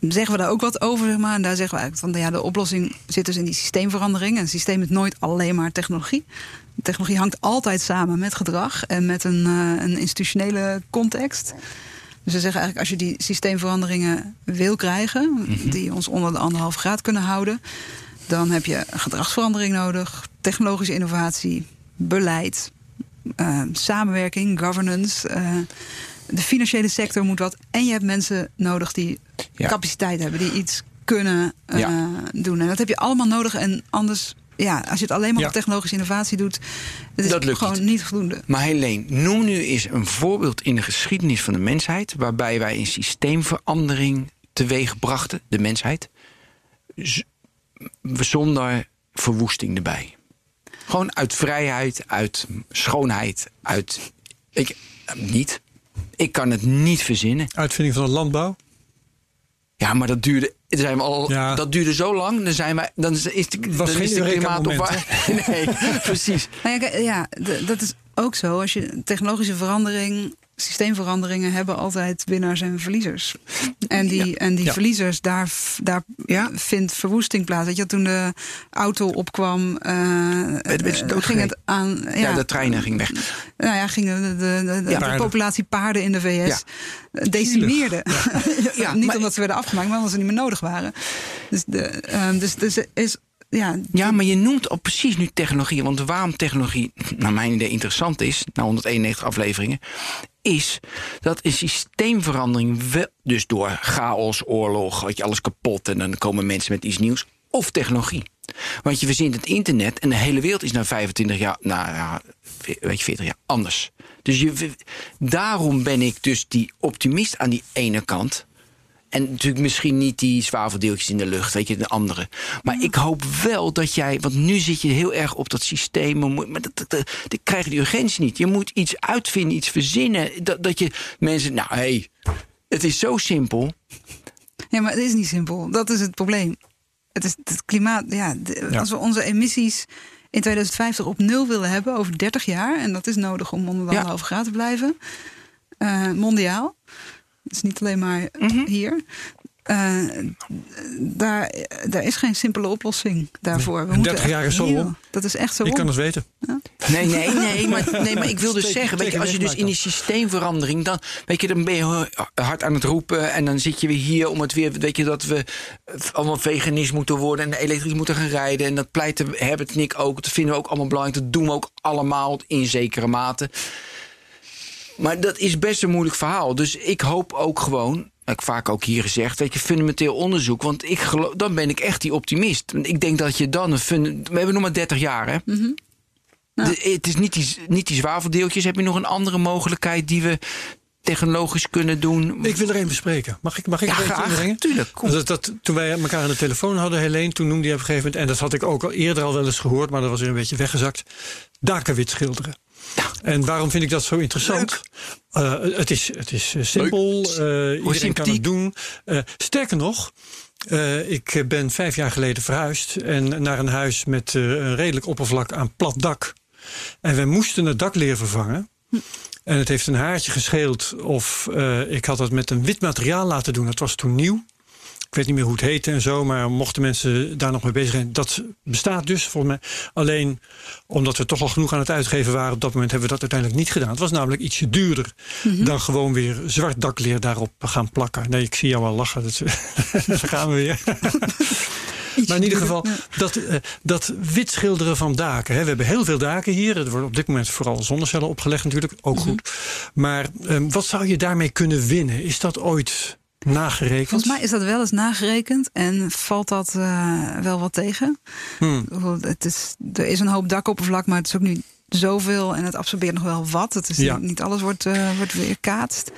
[SPEAKER 4] zeggen we daar ook wat over, zeg maar. En daar zeggen we eigenlijk van ja, de oplossing zit dus in die systeemverandering. En een systeem is nooit alleen maar technologie. Technologie hangt altijd samen met gedrag en met een, eh, een institutionele context. Dus we zeggen eigenlijk, als je die systeemveranderingen wil krijgen, die ons onder de anderhalf graad kunnen houden, dan heb je gedragsverandering nodig, technologische innovatie, beleid, eh, samenwerking, governance. eh, de financiële sector moet wat. En je hebt mensen nodig die
[SPEAKER 3] Ja.
[SPEAKER 4] capaciteit hebben, die iets kunnen eh,
[SPEAKER 3] Ja.
[SPEAKER 4] doen. En dat heb je allemaal nodig. En anders, ja, als je het alleen maar
[SPEAKER 2] Ja.
[SPEAKER 4] op technologische innovatie doet, is
[SPEAKER 3] Dat lukt
[SPEAKER 4] gewoon
[SPEAKER 3] niet.
[SPEAKER 4] niet voldoende.
[SPEAKER 3] Maar Helene, noem nu eens een voorbeeld in de geschiedenis van de mensheid... waarbij wij een systeemverandering teweeg brachten, de mensheid... zonder verwoesting erbij. Gewoon uit vrijheid, uit schoonheid, uit... Ik, niet. Ik kan het niet verzinnen.
[SPEAKER 2] Uitvinding van de landbouw.
[SPEAKER 3] Ja, maar dat duurde, zijn we al,
[SPEAKER 2] Ja.
[SPEAKER 3] dat duurde zo lang. Dan, zijn wij, dan is de,
[SPEAKER 2] Was
[SPEAKER 3] dan
[SPEAKER 2] geen
[SPEAKER 3] is de klimaat op Nee, precies.
[SPEAKER 4] Nou ja, ja, dat is ook zo. Als je technologische verandering systeemveranderingen hebben altijd winnaars en verliezers. En die, en die
[SPEAKER 2] Ja.
[SPEAKER 4] verliezers, daar, daar
[SPEAKER 3] Ja.
[SPEAKER 4] vindt verwoesting plaats. Weet je, toen de auto opkwam, eh, ging het aan. Ja,
[SPEAKER 3] de treinen ging weg.
[SPEAKER 4] nou ja, gingen de, de, populatie paarden in de VS decimeerde.
[SPEAKER 3] Ja,
[SPEAKER 4] Niet
[SPEAKER 3] maar-
[SPEAKER 4] omdat ze werden afgemaakt, maar omdat ze niet meer nodig waren. Dus, de, ehm, dus, dus is. Ja,
[SPEAKER 3] Ja, maar je noemt ook precies nu technologie. Want waarom technologie, naar mijn idee, interessant is, na 191 afleveringen, is dat een systeemverandering, wel, dus door chaos, oorlog, had je alles kapot en dan komen mensen met iets nieuws, of technologie. Want je verzint het internet en de hele wereld is na 25 jaar, nou ja, weet je, 40 jaar anders. Dus je, daarom ben ik dus die optimist aan die ene kant. En natuurlijk misschien niet die zwaveldeeltjes in de lucht, weet je, de andere. Maar ik hoop wel dat jij, want nu zit je heel erg op dat systeem, maar maar dat, dat, dat, dat krijg je die urgentie niet. Je moet iets uitvinden, iets verzinnen. Dat, dat je mensen, nou hé, hey, het is zo simpel.
[SPEAKER 4] ja, maar het is niet simpel. Dat is het probleem. Het is het klimaat. Ja, de-
[SPEAKER 2] Ja.
[SPEAKER 4] Als we onze emissies in 2050 op nul willen hebben over 30 jaar, en dat is nodig om onder de
[SPEAKER 3] Ja.
[SPEAKER 4] anderhalve graad te blijven, eh, mondiaal. Het is niet alleen maar
[SPEAKER 3] Mhm.
[SPEAKER 4] hier. Eh, daar, daar is geen simpele oplossing daarvoor. We
[SPEAKER 2] En
[SPEAKER 4] moeten
[SPEAKER 2] 30 jaar is zo om.
[SPEAKER 4] Dat is echt zo
[SPEAKER 2] Ik kan het weten.
[SPEAKER 3] Nee, nee, nee, maar, nee, maar ik wil dus
[SPEAKER 2] Steek-
[SPEAKER 3] zeggen, weet je, als je dus in die systeemverandering, dan, weet je, dan ben je hard aan het roepen en dan zit je weer hier om het weer, weet je, dat we allemaal veganist moeten worden en elektrisch moeten gaan rijden en dat pleiten Herbert en ik ook, dat vinden we ook allemaal belangrijk, dat doen we ook allemaal in zekere mate. Maar dat is best een moeilijk verhaal. Dus ik hoop ook gewoon, heb ik vaak ook hier gezegd, weet je, fundamenteel onderzoek. Want ik geloof, dan ben ik echt die optimist. Want Ik denk dat je dan een We hebben nog maar 30 jaar, hè? De- het is niet die, niet die zwaveldeeltjes. Heb je nog een andere mogelijkheid die we technologisch kunnen doen?
[SPEAKER 2] Ik wil er één bespreken. Mag ik, mag ik
[SPEAKER 3] Ja,
[SPEAKER 2] er
[SPEAKER 3] graag.
[SPEAKER 2] inbrengen?
[SPEAKER 3] Tuurlijk.
[SPEAKER 2] Dat, dat, toen wij elkaar aan de telefoon hadden, Helene, toen noemde je op een gegeven moment... en dat had ik ook al eerder al wel eens gehoord, maar dat was weer een beetje weggezakt... dakenwit schilderen. En waarom vind ik dat zo interessant? Eh, het is, het is eh, simpel, eh, iedereen kan het doen. Sterker nog, ik ben vijf jaar geleden verhuisd... en naar een huis met een redelijk oppervlak aan plat dak. En we moesten het dakleer vervangen. En het heeft een haartje gescheeld of ik had het met een wit materiaal laten doen. Dat was toen nieuw. Ik weet niet meer hoe het heette en zo, maar mochten mensen daar nog mee bezig zijn. Dat bestaat dus volgens mij. Alleen omdat we toch al genoeg aan het uitgeven waren op dat moment hebben we dat uiteindelijk niet gedaan. Het was namelijk ietsje duurder dan gewoon weer zwart dakleer daarop gaan plakken. Nee, ik zie jou al lachen. Dat, daar gaan we weer. Maar in ieder geval, dat, eh, dat wit schilderen van daken. Hè. We hebben heel veel daken hier. Er worden op dit moment vooral zonnecellen opgelegd natuurlijk. Ook goed. Maar ehm, wat zou je daarmee kunnen winnen? Is dat ooit nagerekend?
[SPEAKER 4] Volgens mij is dat wel eens nagerekend en valt dat eh, wel wat tegen.
[SPEAKER 2] Hmm.
[SPEAKER 4] Het is, er is een hoop dakoppervlak, maar het is ook niet zoveel en het absorbeert nog wel wat. Het is
[SPEAKER 2] Ja.
[SPEAKER 4] niet, niet alles wordt, eh wordt weerkaatst.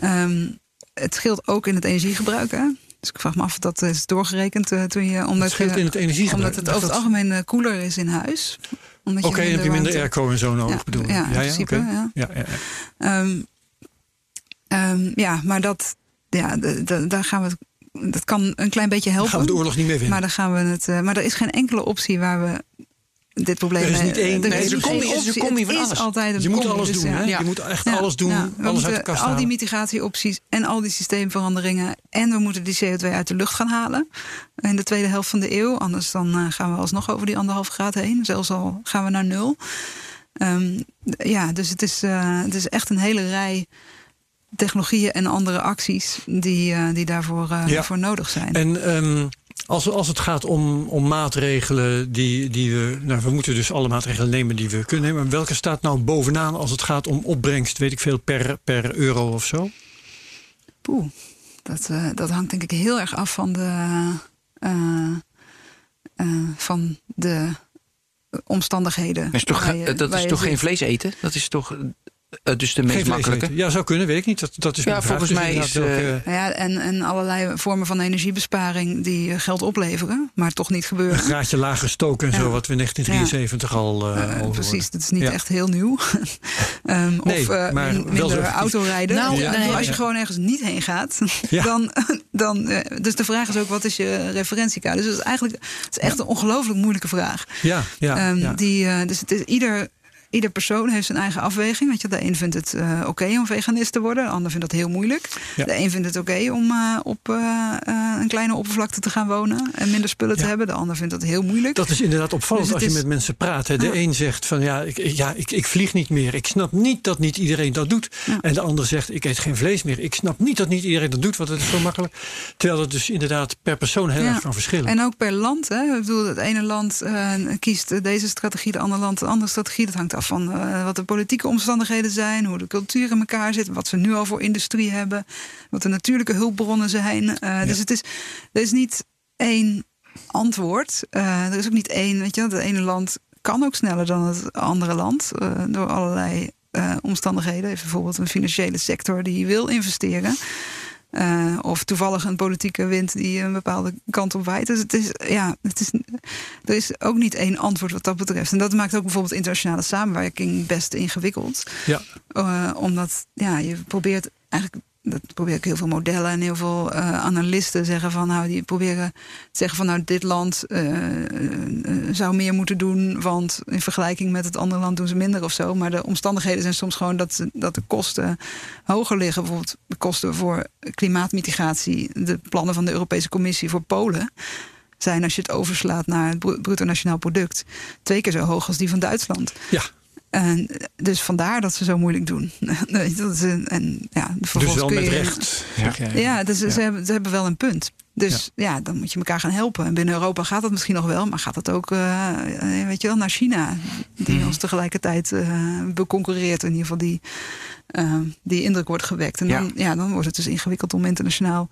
[SPEAKER 4] Ehm het scheelt ook in het energiegebruik. Hè? Dus ik vraag me af of dat is doorgerekend eh, toen je omdat,
[SPEAKER 2] Het in het energiegebruik.
[SPEAKER 4] omdat het
[SPEAKER 2] Dat-
[SPEAKER 4] over het algemeen koeler is in huis.
[SPEAKER 2] Oké, dan heb je minder airco en zo nodig,
[SPEAKER 4] Ja,
[SPEAKER 2] bedoel je?
[SPEAKER 4] ja, in principe,
[SPEAKER 2] oké.
[SPEAKER 4] ja.
[SPEAKER 2] Ja, ja, ja.
[SPEAKER 4] Ehm, ehm, ja, maar dat, ja, daar gaan we. het- Dat kan een klein beetje
[SPEAKER 2] Dan
[SPEAKER 4] helpen.
[SPEAKER 2] gaan we de oorlog niet meer winnen.
[SPEAKER 4] Maar dan gaan we het. eh, maar er is geen enkele optie waar we dit probleem.
[SPEAKER 2] Er is niet
[SPEAKER 4] mee-
[SPEAKER 2] één-
[SPEAKER 4] er
[SPEAKER 2] nee,
[SPEAKER 4] is
[SPEAKER 3] niet
[SPEAKER 4] Het
[SPEAKER 3] van
[SPEAKER 4] is
[SPEAKER 3] alles.
[SPEAKER 4] altijd een
[SPEAKER 2] je moet
[SPEAKER 4] combi,
[SPEAKER 2] alles
[SPEAKER 4] dus
[SPEAKER 2] doen,
[SPEAKER 4] ja.
[SPEAKER 2] Je moet echt
[SPEAKER 4] Ja,
[SPEAKER 2] alles doen, alles uit de
[SPEAKER 4] moeten
[SPEAKER 2] kast
[SPEAKER 4] al die mitigatieopties en al die systeemveranderingen. En we moeten die CO2 uit de lucht gaan halen. In de tweede helft van de eeuw. Anders dan eh, gaan we alsnog over die anderhalf graad heen. Zelfs al gaan we naar nul. Ehm, ja, dus het is, eh, het is echt een hele rij technologieën en andere acties die, eh, die daarvoor eh,
[SPEAKER 2] Ja.
[SPEAKER 4] voor nodig zijn.
[SPEAKER 2] En ehm, als, als het gaat om, om maatregelen die, die we. Nou, we moeten dus alle maatregelen nemen die we kunnen nemen. Maar welke staat nou bovenaan als het gaat om opbrengst, weet ik veel, per, per euro of zo?
[SPEAKER 4] Poeh, dat, eh, dat hangt denk ik heel erg af van de, eh, eh, van de omstandigheden.
[SPEAKER 3] Dat is toch,
[SPEAKER 4] je-
[SPEAKER 3] dat is toch geen vlees eten? Dat is toch eh, dus de
[SPEAKER 2] Geen
[SPEAKER 3] meest makkelijke?
[SPEAKER 2] Ja, zou kunnen, weet ik niet. Dat, dat is
[SPEAKER 3] Ja, volgens
[SPEAKER 2] Dus
[SPEAKER 3] mij is,
[SPEAKER 2] welke-
[SPEAKER 4] Nou ja, en, en allerlei vormen van energiebesparing die eh, geld opleveren, maar toch niet
[SPEAKER 2] een
[SPEAKER 4] gebeuren.
[SPEAKER 2] graadje lager stoken en
[SPEAKER 4] Ja.
[SPEAKER 2] zo, wat we in 1973 al. eh,
[SPEAKER 4] Eh,
[SPEAKER 2] over
[SPEAKER 4] precies, dat is niet
[SPEAKER 2] Ja.
[SPEAKER 4] echt heel nieuw. Ehm,
[SPEAKER 2] Nee,
[SPEAKER 4] of eh,
[SPEAKER 2] maar
[SPEAKER 4] min-
[SPEAKER 2] wel
[SPEAKER 4] minder autorijden.
[SPEAKER 3] Nou, heb
[SPEAKER 4] als je gewoon ergens niet heen gaat,
[SPEAKER 2] Ja.
[SPEAKER 4] dan, dan. eh, Dus de vraag is ook: wat is je referentiekader? Dus dat is eigenlijk het is echt een ongelooflijk moeilijke vraag.
[SPEAKER 2] Ja, ja,
[SPEAKER 4] Ehm,
[SPEAKER 2] ja.
[SPEAKER 4] die, eh, dus het is ieder, ieder persoon heeft zijn eigen afweging. Weet je, de een vindt het uh, oké okay om veganist te worden, de ander vindt dat heel moeilijk. Ja. De een vindt het oké okay om uh, op uh, een kleine oppervlakte te gaan wonen en minder spullen ja. te hebben. De ander vindt dat heel moeilijk.
[SPEAKER 2] Dat is inderdaad opvallend dus als je met mensen praat. Hè. De een zegt van ja, ik, ja ik, ik, vlieg niet meer. Ik snap niet dat niet iedereen dat doet. En de ander zegt ik eet geen vlees meer. Ik snap niet dat niet iedereen dat doet, want het is zo makkelijk. Terwijl het dus inderdaad per persoon heel erg kan verschillen.
[SPEAKER 4] En ook per land. Hè. Ik bedoel, het ene land kiest deze strategie, de andere land de andere strategie. Dat hangt af van uh, wat de politieke omstandigheden zijn, hoe de cultuur in elkaar zit, wat ze nu al voor industrie hebben, wat de natuurlijke hulpbronnen zijn. Uh, ja. Dus het is, er is niet één antwoord. Uh, er is ook niet één, weet je, het ene land kan ook sneller dan het andere land door allerlei omstandigheden. Even bijvoorbeeld een financiële sector die wil investeren. Uh, of toevallig een politieke wind die een bepaalde kant op waait. Dus het is, ja, het is, er is ook niet één antwoord wat dat betreft. En dat maakt ook bijvoorbeeld internationale samenwerking best ingewikkeld. Ja. Uh, omdat ja, je probeert eigenlijk dat probeer ik heel veel modellen en heel veel uh, analisten zeggen van nou die proberen te zeggen van nou dit land uh, zou meer moeten doen, want in vergelijking met het andere land doen ze minder of zo. Maar de omstandigheden zijn soms gewoon dat, dat de kosten hoger liggen. Bijvoorbeeld de kosten voor klimaatmitigatie, de plannen van de Europese Commissie voor Polen. Zijn als je het overslaat naar het bruto nationaal product twee keer zo hoog als die van Duitsland.
[SPEAKER 2] Ja.
[SPEAKER 4] En dus vandaar dat ze zo moeilijk doen. dat is een, en, ja,
[SPEAKER 2] dus wel met je, recht.
[SPEAKER 4] Ja, ja, dus ja. Ze, hebben, ze hebben wel een punt. Dus ja. ja. dan moet je elkaar gaan helpen. En binnen Europa gaat dat misschien nog wel, maar gaat dat ook, uh, weet je wel, naar China, die mm. ons tegelijkertijd uh, beconcurreert, in ieder geval die, uh, die indruk wordt gewekt. En dan, ja. dan wordt het dus ingewikkeld om internationaal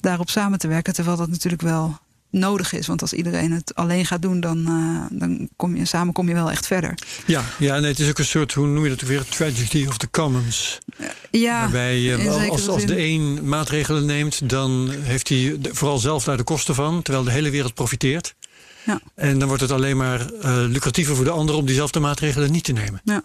[SPEAKER 4] daarop samen te werken, terwijl dat natuurlijk wel nodig is. Want als iedereen het alleen gaat doen, dan, uh, dan kom je samen kom je wel echt verder.
[SPEAKER 2] Ja, ja nee, het is ook een soort, hoe noem je dat weer? Tragedy of the commons.
[SPEAKER 4] Ja,
[SPEAKER 2] Waarbij uh, als, als de een maatregelen neemt, dan heeft hij vooral zelf daar de kosten van, terwijl de hele wereld profiteert. Ja. En dan wordt het alleen maar uh, lucratiever voor de ander om diezelfde maatregelen niet te nemen.
[SPEAKER 4] Ja,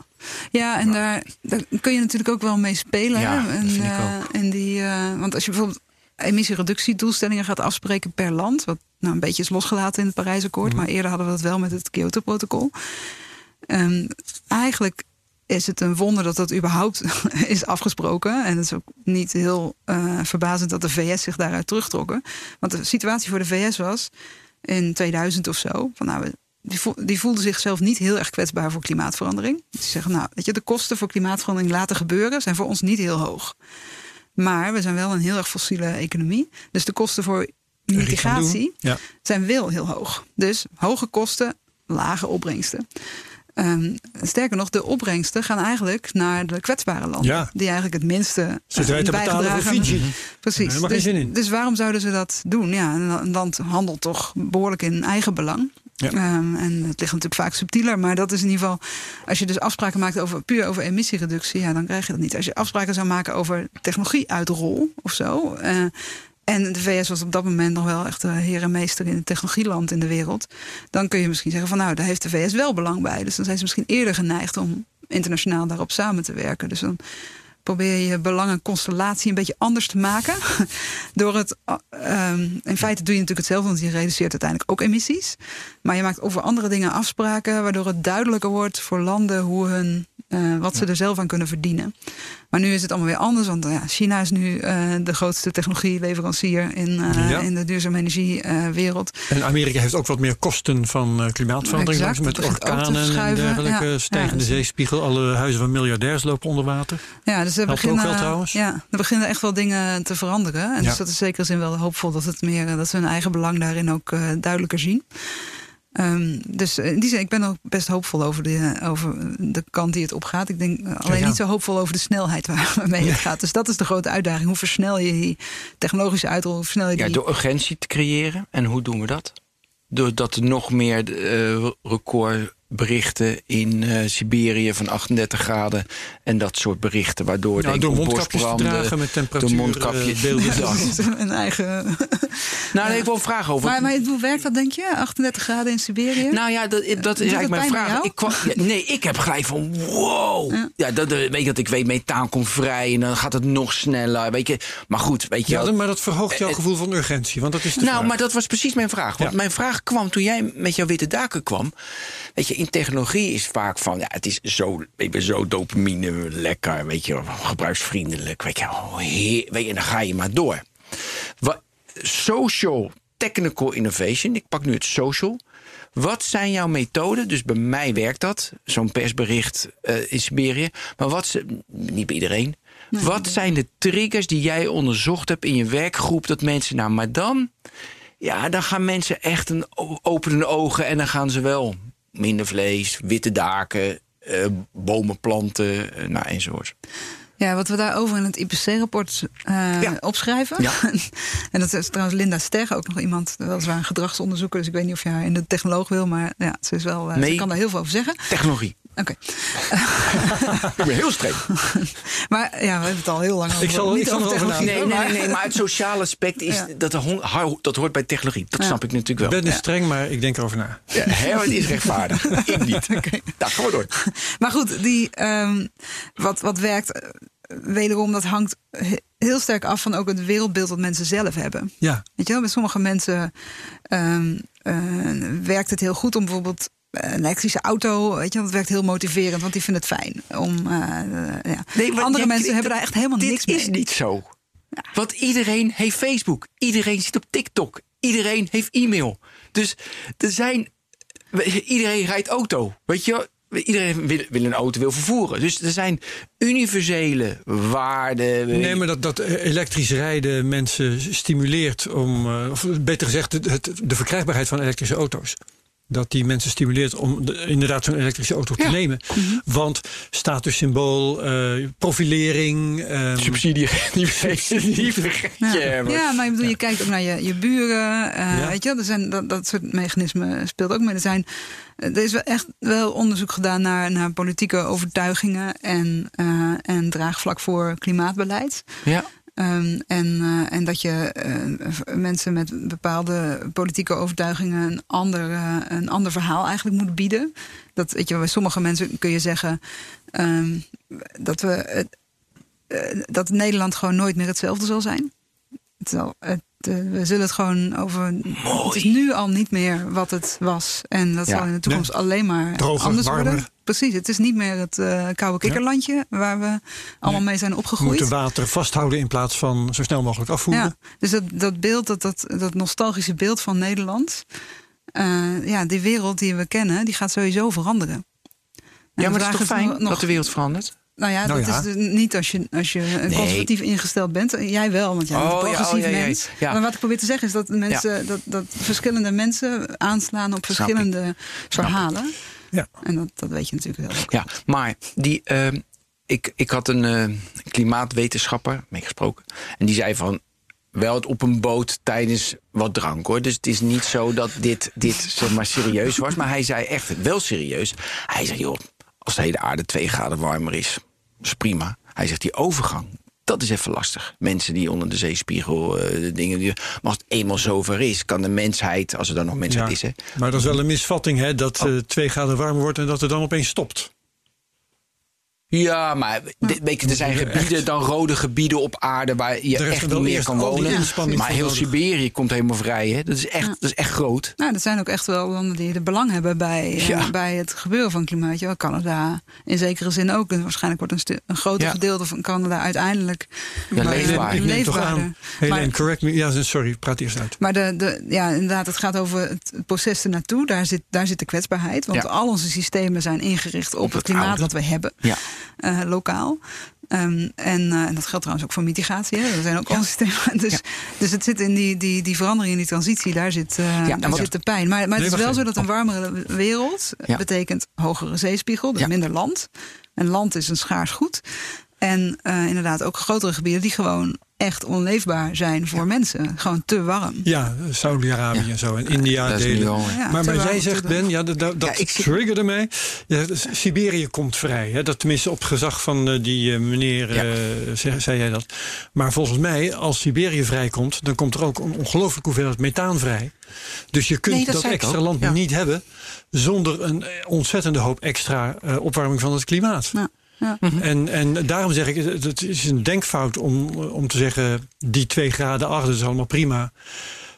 [SPEAKER 4] ja en daar, daar kun je natuurlijk ook wel mee spelen.
[SPEAKER 3] Ja,
[SPEAKER 4] en,
[SPEAKER 3] vind ik ook.
[SPEAKER 4] En die, want als je bijvoorbeeld emissiereductiedoelstellingen gaat afspreken per land. Wat nou, een beetje is losgelaten in het Parijsakkoord. Mm. Maar eerder hadden we dat wel met het Kyoto-protocol. Um, eigenlijk is het een wonder dat dat überhaupt is afgesproken. En het is ook niet heel uh, verbazend dat de VS zich daaruit terugtrokken. Want de situatie voor de VS was in 2000 of zo. Van nou, die, voelde, die voelden zichzelf niet heel erg kwetsbaar voor klimaatverandering. Die zeggen, nou, weet je, de kosten voor klimaatverandering laten gebeuren zijn voor ons niet heel hoog. Maar we zijn wel een heel erg fossiele economie. Dus de kosten voor mitigatie ja. zijn wel heel hoog. Dus hoge kosten, lage opbrengsten. Um, sterker nog, de opbrengsten gaan eigenlijk naar de kwetsbare landen.
[SPEAKER 2] Ja.
[SPEAKER 4] Die eigenlijk het minste
[SPEAKER 2] betalen voor Fiji.
[SPEAKER 4] Precies.
[SPEAKER 2] dus,
[SPEAKER 4] dus, waarom zouden ze dat doen? Ja, een land handelt toch behoorlijk in eigen belang. Ja. Um, en het ligt natuurlijk vaak subtieler, maar dat is in ieder geval. Als je dus afspraken maakt over puur over emissiereductie, ja, dan krijg je dat niet. Als je afspraken zou maken over technologieuitrol of zo. Uh, en de VS was op dat moment nog wel echt de heer en meester in het technologieland in de wereld. Dan kun je misschien zeggen van nou, daar heeft de VS wel belang bij. Dus dan zijn ze misschien eerder geneigd om internationaal daarop samen te werken. Dus dan probeer je belangenconstellatie een beetje anders te maken. Door het, um, in feite doe je natuurlijk hetzelfde, want je reduceert uiteindelijk ook emissies. Maar je maakt over andere dingen afspraken, waardoor het duidelijker wordt voor landen hoe hun, uh, wat ze er zelf aan kunnen verdienen. Maar nu is het allemaal weer anders, want ja, China is nu uh, de grootste technologieleverancier in, uh, ja. in de duurzame energiewereld.
[SPEAKER 2] en Amerika heeft ook wat meer kosten van klimaatverandering, exact, met orkanen en dergelijke, stijgende zeespiegel. Alle huizen van miljardairs lopen onder water.
[SPEAKER 4] Ja, dus er beginnen, wel. Ja, er beginnen echt wel dingen te veranderen. En dus dat is zeker zin wel hoopvol dat, het meer, dat ze hun eigen belang daarin ook duidelijker zien. Um, dus in die zin, ik ben ook best hoopvol over de, over de kant die het opgaat. Ik denk alleen ja. niet zo hoopvol over de snelheid waarmee het gaat. Dus dat is de grote uitdaging. Hoe versnel je die technologische uitrol? Hoe versnel je die...
[SPEAKER 3] Ja, door urgentie te creëren. En hoe doen we dat? Doordat er nog meer uh, record berichten in uh, Siberië van 38 graden en dat soort berichten, waardoor
[SPEAKER 2] nou, door mondkapjes te dragen met temperatuur, door mondkapje, uh, beelden.
[SPEAKER 4] een eigen.
[SPEAKER 3] nou, nee, ik wil een vraag over.
[SPEAKER 4] Maar, maar hoe werkt dat, denk je? 38 graden in Siberië?
[SPEAKER 3] Nou ja, dat, dat is eigenlijk mijn vraag. Ik kwam, ja, nee, ik heb gelijk van wow. Ja, ja dat, weet je dat ik weet, methaan komt vrij en dan gaat het nog sneller. Weet je, maar goed, weet je.
[SPEAKER 2] Ja, maar dat verhoogt jouw gevoel van urgentie, want dat is.
[SPEAKER 3] nou,
[SPEAKER 2] vraag.
[SPEAKER 3] maar dat was precies mijn vraag. Want mijn vraag kwam toen jij met jouw witte daken kwam. Weet je, in technologie is vaak van, ja, het is zo, ik ben zo dopamine lekker, weet je, gebruiksvriendelijk, weet je, oh, heer, weet je, en dan ga je maar door. Wat, social technical innovation, ik pak nu het social. Wat zijn jouw methoden? Dus bij mij werkt dat, zo'n persbericht uh, in Siberië. Maar wat ze, niet bij iedereen. wat zijn de triggers die jij onderzocht hebt in je werkgroep? Dat mensen, nou, maar dan, ja, dan gaan mensen echt een openen ogen en dan gaan ze wel minder vlees, witte daken, uh, bomen planten, uh, nou enzovoort.
[SPEAKER 4] Ja, wat we daarover in het IPC-rapport uh, ja. opschrijven. Ja. en dat is trouwens Linda Ster, ook nog iemand, weliswaar een gedragsonderzoeker. Dus ik weet niet of je haar in de technoloog wil, maar ja, ze, is wel, nee. ze kan daar heel veel over zeggen.
[SPEAKER 3] Technologie.
[SPEAKER 4] Oké.
[SPEAKER 3] Okay. ik ben heel streng.
[SPEAKER 4] maar ja, we hebben het al heel lang over.
[SPEAKER 2] Ik zal, ik zal
[SPEAKER 4] over
[SPEAKER 2] technologie.
[SPEAKER 3] Nee, nee, nee, nee, maar het sociale aspect is ja. dat, dat hoort bij technologie. Dat ja. snap ik natuurlijk wel.
[SPEAKER 2] Ik ben niet streng, maar ik denk erover na.
[SPEAKER 3] Ja, het is rechtvaardig. ik niet. Okay. Nou, gaan we door.
[SPEAKER 4] Maar goed, die, um, wat, wat werkt wederom, dat hangt heel sterk af van ook het wereldbeeld dat mensen zelf hebben.
[SPEAKER 2] Ja.
[SPEAKER 4] Weet je wel, met sommige mensen um, uh, werkt het heel goed om bijvoorbeeld een elektrische auto, weet je, dat werkt heel motiverend, want die vinden het fijn. Om, uh, ja. nee, Andere je, mensen hebben daar echt helemaal niks mee.
[SPEAKER 3] Dit is niet zo. Ja. Want iedereen heeft Facebook, iedereen zit op TikTok, iedereen heeft e-mail. Dus er zijn, iedereen rijdt auto, weet je Iedereen wil, wil, een auto wil vervoeren. Dus er zijn universele waarden.
[SPEAKER 2] Nee, maar dat, dat elektrisch rijden mensen stimuleert om, of beter gezegd, het, de verkrijgbaarheid van elektrische auto's dat die mensen stimuleert om de, inderdaad zo'n elektrische auto te ja. nemen. Mm -hmm. Want statussymbool, uh, profilering...
[SPEAKER 3] Um, subsidie, die vergeet
[SPEAKER 4] ja. ja, maar ik bedoel, je kijkt ook naar je, je buren. Uh, ja. Weet je, er zijn, dat, dat soort mechanismen speelt ook mee. Er, zijn, er is wel echt wel onderzoek gedaan naar, naar politieke overtuigingen... en, uh, en draagvlak voor klimaatbeleid.
[SPEAKER 3] Ja.
[SPEAKER 4] Um, en, uh, en dat je uh, mensen met bepaalde politieke overtuigingen een ander, een ander verhaal eigenlijk moet bieden. Dat, weet je, bij sommige mensen kun je zeggen um, dat, we, dat Nederland gewoon nooit meer hetzelfde zal zijn. Het zal, het, we zullen het gewoon over.
[SPEAKER 3] Mooi.
[SPEAKER 4] Het is nu al niet meer wat het was. En dat ja. zal in de toekomst nee. alleen maar
[SPEAKER 2] Droger,
[SPEAKER 4] anders
[SPEAKER 2] warmer.
[SPEAKER 4] worden. Precies, het is niet meer het uh, koude kikkerlandje ja. waar we allemaal nee. mee zijn opgegroeid.
[SPEAKER 2] We moeten water vasthouden in plaats van zo snel mogelijk afvoeren.
[SPEAKER 4] Ja, dus dat, dat beeld, dat, dat, dat nostalgische beeld van Nederland, uh, ja, die wereld die we kennen, die gaat sowieso veranderen.
[SPEAKER 3] En ja, maar dat is toch fijn nog, dat de wereld verandert?
[SPEAKER 4] Nou ja,
[SPEAKER 2] nou
[SPEAKER 4] dat
[SPEAKER 2] ja.
[SPEAKER 4] is niet als je, als je nee. conservatief ingesteld bent. Jij wel, want jij bent
[SPEAKER 3] oh,
[SPEAKER 4] een progressief
[SPEAKER 3] ja, oh, ja,
[SPEAKER 4] mens.
[SPEAKER 3] Ja,
[SPEAKER 4] maar wat ik probeer te zeggen is dat, mensen, dat, dat verschillende mensen aanslaan op verschillende verhalen.
[SPEAKER 2] Ja.
[SPEAKER 4] En dat, dat weet je natuurlijk wel.
[SPEAKER 3] Ja, maar die, uh, ik, ik had een uh, klimaatwetenschapper mee gesproken. En die zei van, wel het op een boot tijdens wat drank hoor. Dus het is niet zo dat dit, dit zeg maar serieus was. Maar hij zei echt wel serieus. Hij zei, joh, als de hele aarde twee graden warmer is, is prima. Hij zegt, die overgang, dat is even lastig. Mensen die onder de zeespiegel uh, de dingen. Die, maar als het eenmaal zover is, kan de mensheid, als er dan nog mensheid
[SPEAKER 2] Ja,
[SPEAKER 3] is. Hè,
[SPEAKER 2] Maar dat is wel een misvatting, hè? Dat
[SPEAKER 3] Oh.
[SPEAKER 2] eh, twee graden warmer wordt en dat het dan opeens stopt.
[SPEAKER 3] Ja, maar de- weet je, er zijn gebieden, dan rode gebieden op aarde waar je
[SPEAKER 2] Er
[SPEAKER 3] echt
[SPEAKER 2] wel
[SPEAKER 3] niet meer kan wonen. Maar heel
[SPEAKER 2] nodig.
[SPEAKER 3] Siberië komt helemaal vrij. Hè? Dat, is echt,
[SPEAKER 4] Ja.
[SPEAKER 3] dat is echt groot.
[SPEAKER 4] Nou, er zijn ook echt wel landen die er belang hebben bij, eh, bij het gebeuren van klimaat. Ja, Canada in zekere zin ook. En waarschijnlijk wordt een, een groter
[SPEAKER 3] Ja.
[SPEAKER 4] gedeelte van Canada uiteindelijk
[SPEAKER 3] Ja,
[SPEAKER 4] maar,
[SPEAKER 3] leefbaar.
[SPEAKER 4] eh,
[SPEAKER 2] Ik neem toch aan. Helene,
[SPEAKER 4] Maar-
[SPEAKER 2] correct me. Ja, sorry, praat eerst uit.
[SPEAKER 4] Maar de, de, ja, inderdaad, het gaat over het het proces ernaartoe. Daar zit, daar zit de kwetsbaarheid. Want
[SPEAKER 3] Ja.
[SPEAKER 4] al onze systemen zijn ingericht op,
[SPEAKER 3] Op
[SPEAKER 4] het
[SPEAKER 3] het
[SPEAKER 4] klimaat
[SPEAKER 3] oude.
[SPEAKER 4] wat we hebben,
[SPEAKER 3] Ja.
[SPEAKER 4] Eh, lokaal. Ehm, en, eh, en dat geldt trouwens ook voor mitigatie. Hè? Dat zijn ook onze systemen. Dus,
[SPEAKER 3] Ja.
[SPEAKER 4] dus het zit in die, die, die verandering, in die transitie, daar zit, eh, daar zit de pijn. Maar, maar het is wel zo dat een warmere wereld
[SPEAKER 3] Ja.
[SPEAKER 4] betekent hogere zeespiegel, dus
[SPEAKER 3] Ja.
[SPEAKER 4] minder land. En land is een schaars goed. En inderdaad ook grotere gebieden die gewoon echt onleefbaar zijn voor mensen. Gewoon te warm.
[SPEAKER 2] Ja, Saudi-Arabië
[SPEAKER 3] Ja.
[SPEAKER 2] en zo. En India
[SPEAKER 3] dat is nu
[SPEAKER 2] delen. maar maar
[SPEAKER 4] warm te
[SPEAKER 2] zegt. Ben, ja, dat, dat, triggerde mij. Ja, Siberië komt vrij. Hè? Dat tenminste op gezag van eh, die eh, meneer
[SPEAKER 3] Ja.
[SPEAKER 2] eh, zei, zei jij dat. Maar volgens mij, als Siberië vrijkomt... dan komt er ook een ongelooflijke hoeveelheid methaan vrij. Dus je kunt
[SPEAKER 3] Nee, dat
[SPEAKER 2] extra land
[SPEAKER 3] Ja.
[SPEAKER 2] niet hebben... zonder een ontzettende hoop extra eh, opwarming van het klimaat.
[SPEAKER 4] Ja. Ja.
[SPEAKER 2] En, en daarom zeg ik, het- is een denkfout om, om te zeggen... die twee graden achter, is allemaal prima.